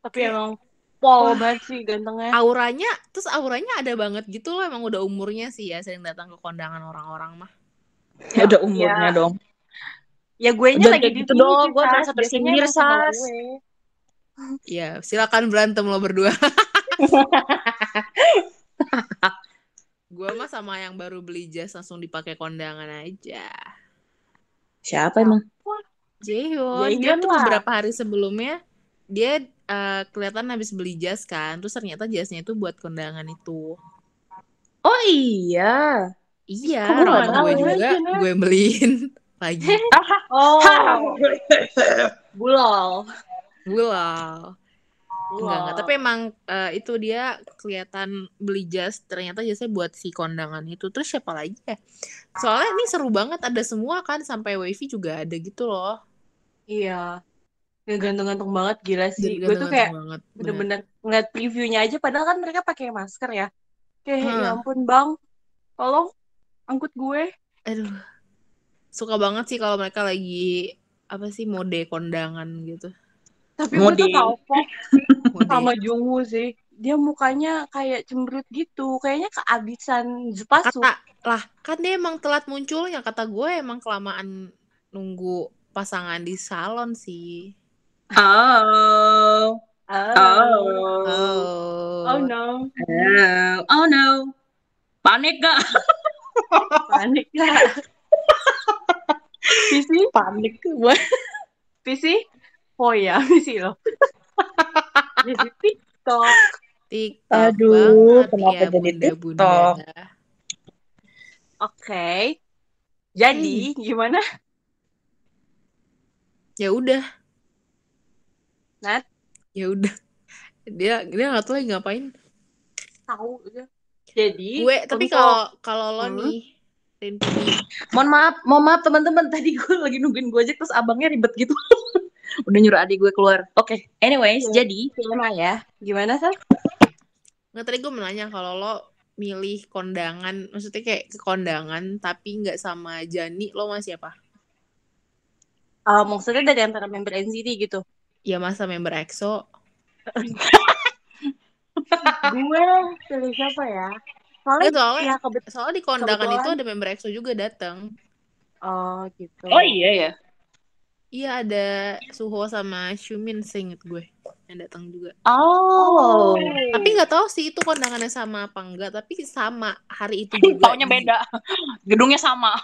Speaker 4: tapi emang pol banget sih gantengnya
Speaker 2: Auranya, terus auranya ada banget gitu loh. Emang udah umurnya sih ya sering datang ke kondangan orang-orang mah.
Speaker 3: Ya udah umurnya
Speaker 4: Ya.
Speaker 3: dong.
Speaker 4: ya gue nya lagi di
Speaker 3: gitu dong, gue merasa tersindir,
Speaker 4: emang
Speaker 3: Sas.
Speaker 2: Ya, silakan berantem lo berdua. gue mah sama yang baru beli jas langsung dipakai kondangan aja.
Speaker 3: Siapa emang?
Speaker 2: Jaehyun,
Speaker 4: Jaehyun
Speaker 2: dia tuh beberapa hari sebelumnya dia eh, kelihatan habis beli jas kan, terus ternyata jasnya itu buat kondangan itu.
Speaker 3: Oh iya.
Speaker 2: Iya,
Speaker 4: Kok gue
Speaker 2: gue
Speaker 4: ya,
Speaker 2: juga,
Speaker 4: ya?
Speaker 2: gue beliin lagi.
Speaker 4: oh bulol
Speaker 2: Bulal. Enggak, enggak.
Speaker 4: Bulol.
Speaker 2: Tapi emang eh, itu dia kelihatan beli jas, ternyata jasnya buat si kondangan itu. Terus siapa lagi ya? Soalnya ini seru banget, ada semua kan, sampai wifi juga ada gitu loh.
Speaker 4: iya ya gantung-gantung banget gila sih gue tuh kayak
Speaker 2: banget.
Speaker 4: bener-bener ngeliat previewnya aja padahal kan mereka pakai masker ya kayak
Speaker 2: Hmm.
Speaker 4: ya ampun bang tolong angkut gue
Speaker 2: Aduh, suka banget sih kalau mereka lagi apa sih mode kondangan gitu.
Speaker 4: tapi gue
Speaker 3: Mode.
Speaker 4: tuh tau kok sama Jungwoo sih dia mukanya kayak cemberut gitu kayaknya kehabisan Zupasu
Speaker 2: Kata lah, kan dia emang telat munculnya. Kata gue emang kelamaan nunggu pasangan di salon sih.
Speaker 3: Oh.
Speaker 4: oh.
Speaker 3: Oh.
Speaker 2: Oh,
Speaker 4: no
Speaker 3: Oh, oh no. Panik gak?
Speaker 4: panik gak Visi
Speaker 3: Panik gue.
Speaker 4: Visi oh ya Visi loh jadi TikTok
Speaker 2: TikTok
Speaker 3: Aduh,
Speaker 2: banget
Speaker 3: kenapa
Speaker 2: ya
Speaker 3: jadi. TikTok?
Speaker 4: oke jadi gimana
Speaker 2: Ya udah,
Speaker 4: Nat
Speaker 2: ya udah. Dia dia nggak tahu lagi ngapain.
Speaker 4: tahu aja jadi
Speaker 2: Gue tapi kalau kalau lo
Speaker 4: Hmm.
Speaker 2: nih
Speaker 3: Mohon maaf, mohon maaf teman-teman. Tadi gue lagi nungguin Gojek terus abangnya ribet gitu. Udah nyuruh adik gue keluar. Oke, anyways,
Speaker 4: Iya.
Speaker 3: jadi
Speaker 4: gimana ya gimana sih
Speaker 2: nggak tadi gue menanya kalau lo milih kondangan, maksudnya kayak ke kondangan tapi nggak sama Jani, lo masih apa?
Speaker 4: Ah, maksudnya dari antara member NCT gitu
Speaker 2: Ya masa member EXO?
Speaker 4: gue pilih siapa ya soalnya
Speaker 2: soalnya
Speaker 4: ya kebet
Speaker 2: soalnya di kondangan
Speaker 4: kebetulan.
Speaker 2: itu ada member EXO juga datang.
Speaker 4: oh gitu
Speaker 3: Oh iya ya.
Speaker 2: Iya ada Suho sama Xiumin seinget gue yang datang juga.
Speaker 3: Oh.
Speaker 2: Tapi nggak tahu sih itu kondangannya sama apa enggak, tapi sama hari itu juga.
Speaker 3: Taunya beda. Gedungnya sama.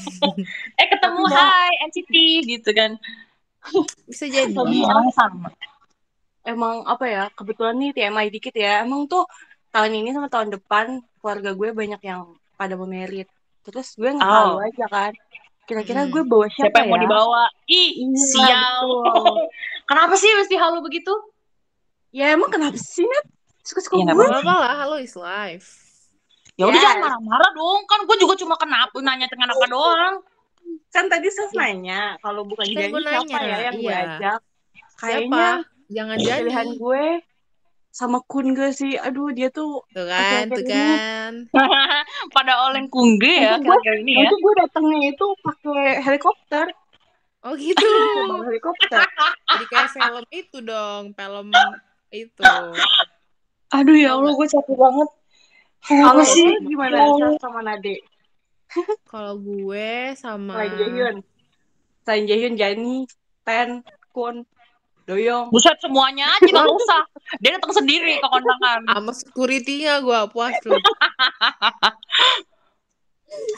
Speaker 3: eh ketemu hai NCT gitu kan.
Speaker 2: Bisa jadi.
Speaker 4: Tapi-
Speaker 3: Orangnya sama.
Speaker 4: emang apa ya kebetulan nih TMI dikit ya emang tuh tahun ini sama tahun depan keluarga gue banyak yang pada mau merit terus gue nggak tahu
Speaker 3: Oh.
Speaker 4: aja kan kira-kira
Speaker 2: Hmm.
Speaker 4: gue bawa siapa,
Speaker 3: Siapa yang mau
Speaker 4: ya
Speaker 3: dibawa? Ih,
Speaker 4: Iya,
Speaker 3: sial. Kenapa sih mesti halu begitu?
Speaker 4: ya emang kenapa sih Nat suka-suka
Speaker 3: Ya,
Speaker 4: gue
Speaker 2: Gak apa-apa lah, halo is life.
Speaker 3: Ya udah
Speaker 4: Yes.
Speaker 3: jangan marah-marah dong. Kan gue juga cuma kenapa nanya dengan apa doang.
Speaker 4: Kan tadi Sos nanya kalau bukan
Speaker 2: Kan gue
Speaker 4: siapa
Speaker 2: nanya,
Speaker 4: ya yang gue
Speaker 2: iya.
Speaker 4: ajak
Speaker 2: Siapa?
Speaker 4: kayaknya
Speaker 2: Jangan jadi.
Speaker 4: pilihan gue sama Kun gak sih aduh dia tuh
Speaker 2: Tuh kan, tuh kan.
Speaker 3: Pada oleng kungge ya
Speaker 4: gue-
Speaker 3: kira-kira ini ya.
Speaker 4: Nanti gue datangnya itu pakai helikopter
Speaker 2: Oh gitu.
Speaker 4: helikopter
Speaker 2: Jadi kayak film itu dong, film itu.
Speaker 3: Aduh ya Allah gue capek banget.
Speaker 4: kalau
Speaker 3: sih?
Speaker 4: gimana
Speaker 3: Oh.
Speaker 4: Sas sama Nade
Speaker 2: Kalau gue sama
Speaker 4: selain Jaehyun selain Jaehyun Jani Ten Kun Doyong
Speaker 3: Buset semuanya aja gak usah. Dia datang sendiri ke kondangan.
Speaker 2: sama security-nya gue puas tuh.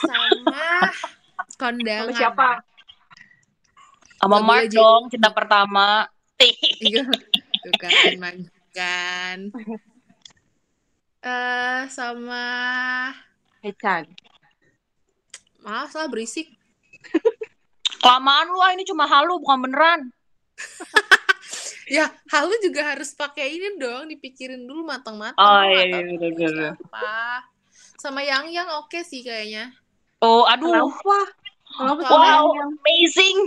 Speaker 2: sama kondangan.
Speaker 4: sama siapa
Speaker 3: Sama Mark dong, cinta pertama.
Speaker 2: Iya. Tuh kan, makan. Eh sama
Speaker 4: Hechan
Speaker 2: maaf lah berisik.
Speaker 3: Kelamaan lu ah ini cuma halu bukan beneran.
Speaker 2: Ya, halu juga harus pakai ini dong, dipikirin dulu matang-matang.
Speaker 3: Oh, iya,
Speaker 2: tahu
Speaker 3: iya, bener, bener.
Speaker 2: Siapa? Sama yang yang oke sih kayaknya.
Speaker 3: Oh, aduh.
Speaker 4: kenapa kenapa
Speaker 2: Wow,
Speaker 4: yang
Speaker 3: amazing.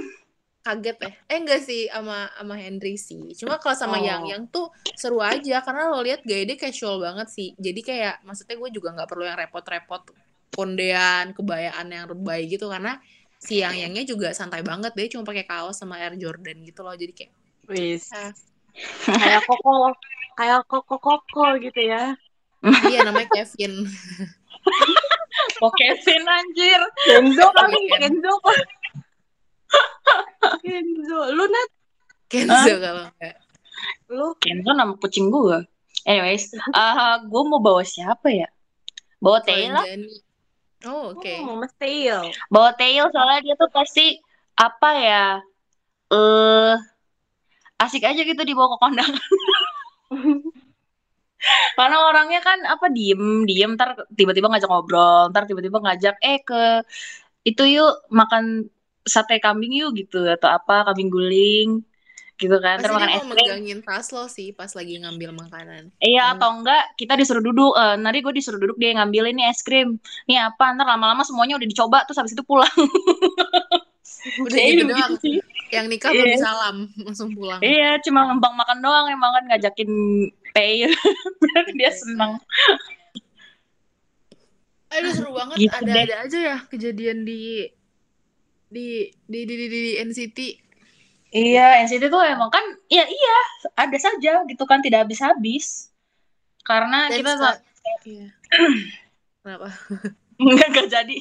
Speaker 2: Kaget ya. Eh enggak sih sama sama Henry sih. Cuma kalau sama
Speaker 4: Oh.
Speaker 2: yang yang tuh seru aja karena lo lihat gaya dia casual banget sih. Jadi kayak maksudnya gue juga nggak perlu yang repot-repot kondean, kebayaan yang lebay gitu karena si yang yangnya juga santai banget dia cuma pakai kaos sama Air Jordan gitu loh. Jadi kayak
Speaker 4: wis
Speaker 2: Ah.
Speaker 4: kayak koko kayak koko koko gitu ya
Speaker 2: iya namanya Kevin.
Speaker 3: Oh, Kevin anjir.
Speaker 4: Kenzo kali
Speaker 2: Ken.
Speaker 4: Kenzo Kenzo lu Nat
Speaker 2: Kenzo kalau enggak.
Speaker 4: lu
Speaker 3: Kenzo nama kucing gue. Anyways, eh gue mau bawa siapa ya? Bawa.
Speaker 2: Jani. Oh, oke.
Speaker 4: oh, Mama Tail
Speaker 3: Bawa Tail soalnya dia tuh pasti apa ya? Eh asik aja gitu dibawa ke kondangan. Karena orangnya kan apa diem diem ntar tiba-tiba ngajak ngobrol, ntar tiba-tiba ngajak eh ke itu yuk makan sate kambing yuk gitu atau apa kambing guling gitu kan,
Speaker 2: Pasti
Speaker 3: makan es krim.
Speaker 2: megangin tas lo sih pas lagi ngambil makanan.
Speaker 3: Iya
Speaker 2: Hmm.
Speaker 3: atau enggak kita disuruh duduk, eh nanti gue disuruh duduk dia ngambilin nih es krim. Nih apa ntar lama-lama semuanya udah dicoba terus habis itu pulang.
Speaker 2: Udah gitu
Speaker 3: begitu
Speaker 2: doang.
Speaker 3: sih.
Speaker 2: Yang nikah
Speaker 3: Iya.
Speaker 2: belum salam, langsung pulang.
Speaker 3: Iya cuma ngembang makan doang emang kan ngajakin pay dia seneng.
Speaker 2: Aduh seru banget.
Speaker 3: Gitu.
Speaker 2: Ada-ada aja ya kejadian di di di di di, di, di NCT.
Speaker 3: Iya NCT tuh emang kan ya iya ada saja gitu kan tidak habis-habis. Karena
Speaker 2: Dan
Speaker 3: kita
Speaker 2: Iya. Kenapa?
Speaker 3: enggak enggak jadi.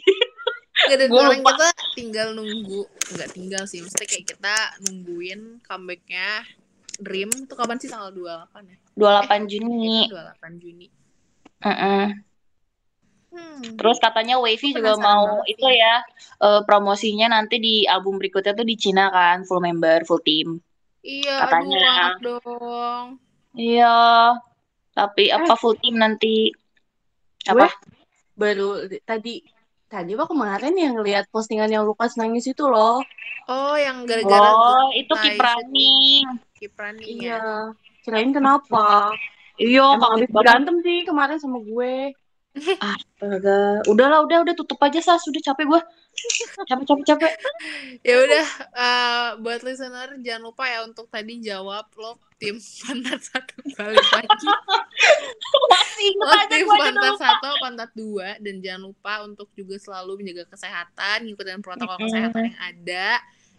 Speaker 2: Gak ada kita tinggal nunggu, nggak tinggal sih, maksudnya kayak kita nungguin comebacknya Dream itu kapan sih tanggal 28 ya?
Speaker 3: 28 Juni.
Speaker 2: Iya, 28 Juni.
Speaker 3: Heeh.
Speaker 2: Hmm.
Speaker 3: Terus katanya Wavy juga mau
Speaker 2: banget
Speaker 3: itu ya eh, promosinya nanti di album berikutnya tuh di Cina kan full member full team.
Speaker 2: Iya,
Speaker 3: katanya.
Speaker 2: aduh dong.
Speaker 3: Iya. Tapi apa full team nanti?
Speaker 4: Gue
Speaker 3: Apa?
Speaker 4: baru tadi tadi apa kemarin yang lihat postingan yang Lukas nangis itu loh
Speaker 2: Oh, yang gara-gara
Speaker 3: Oh, itu Kiprani.
Speaker 2: Kiprani
Speaker 4: iya
Speaker 2: ya.
Speaker 4: kirain kenapa
Speaker 3: Iya, banget.
Speaker 4: berantem sih kemarin sama gue
Speaker 3: Astaga. Udahlah, udah, udah tutup aja sah. Sudah capek gue. Capek, capek, capek.
Speaker 2: Ya udah, eh, buat listener jangan lupa ya untuk tadi jawab lo tim pantat satu balik lagi.
Speaker 3: Masih
Speaker 2: Lo
Speaker 3: aja
Speaker 2: tim pantat satu, pantat dua, dan jangan lupa untuk juga selalu menjaga kesehatan, ngikutin protokol kesehatan yang ada,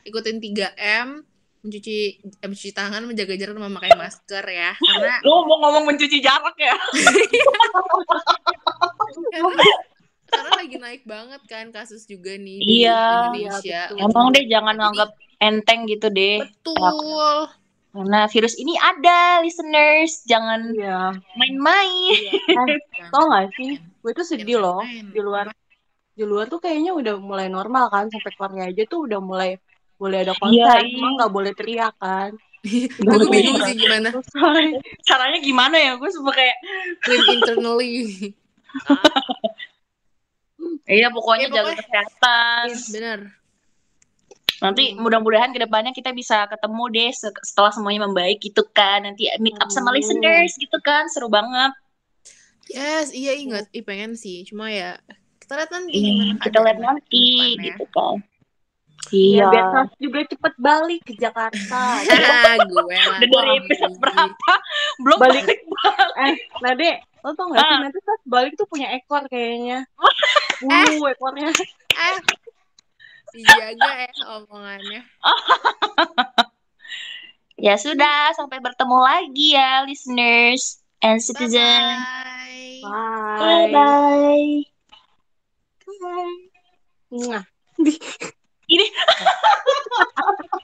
Speaker 2: ikutin 3M, mencuci eh, mencuci tangan, menjaga jarak, memakai masker ya. Karena
Speaker 3: Lu mau ngomong mencuci jarak ya?
Speaker 2: karena, karena lagi naik banget kan kasus juga nih di
Speaker 3: Iya.
Speaker 2: Indonesia.
Speaker 4: Iya.
Speaker 3: Emang deh jangan
Speaker 2: Jadi-
Speaker 3: nganggap enteng gitu deh.
Speaker 2: Betul.
Speaker 3: Karena virus ini ada, listeners. Jangan
Speaker 4: Iya.
Speaker 3: main-main.
Speaker 4: Tau gak sih? Gue tuh sedih loh di luar di luar tuh kayaknya udah mulai normal kan sampai keluarga aja tuh udah mulai boleh ada konser
Speaker 3: Iya,
Speaker 4: cuma
Speaker 3: iya.
Speaker 4: nggak boleh teriak kan
Speaker 2: Gue bingung sih gimana
Speaker 4: Sorry.
Speaker 3: Caranya gimana ya? Gue suka kayak
Speaker 2: clean internally.
Speaker 3: Iya pokoknya
Speaker 2: Ya,
Speaker 3: jaga kesehatan.
Speaker 2: Iya, benar.
Speaker 3: Nanti mudah-mudahan ke depannya kita bisa ketemu deh se- setelah semuanya membaik gitu kan. Nanti meet up sama
Speaker 4: Hmm.
Speaker 3: listeners gitu kan. Seru banget.
Speaker 2: Yes, iya ingat. Ih pengen sih, cuma ya kita lihat nanti gimana
Speaker 3: kita lihat nanti gitu kan.
Speaker 4: Ya,
Speaker 3: Iya.
Speaker 4: biar Sas juga cepet balik ke Jakarta.
Speaker 2: Hahaha, gue lah.
Speaker 3: Udah dari episode berapa? Belum
Speaker 4: Balik.
Speaker 3: balik.
Speaker 4: eh, dek, lo tau gak sih
Speaker 3: Ah.
Speaker 4: nanti Sas balik tuh punya ekor kayaknya. Bulu ekornya.
Speaker 2: Eh, dijaga ya omongannya.
Speaker 3: Ya sudah, sampai bertemu lagi ya listeners and citizen.
Speaker 2: Bye.
Speaker 4: Bye.
Speaker 3: Bye.
Speaker 4: Bye. Mwah.
Speaker 3: Ini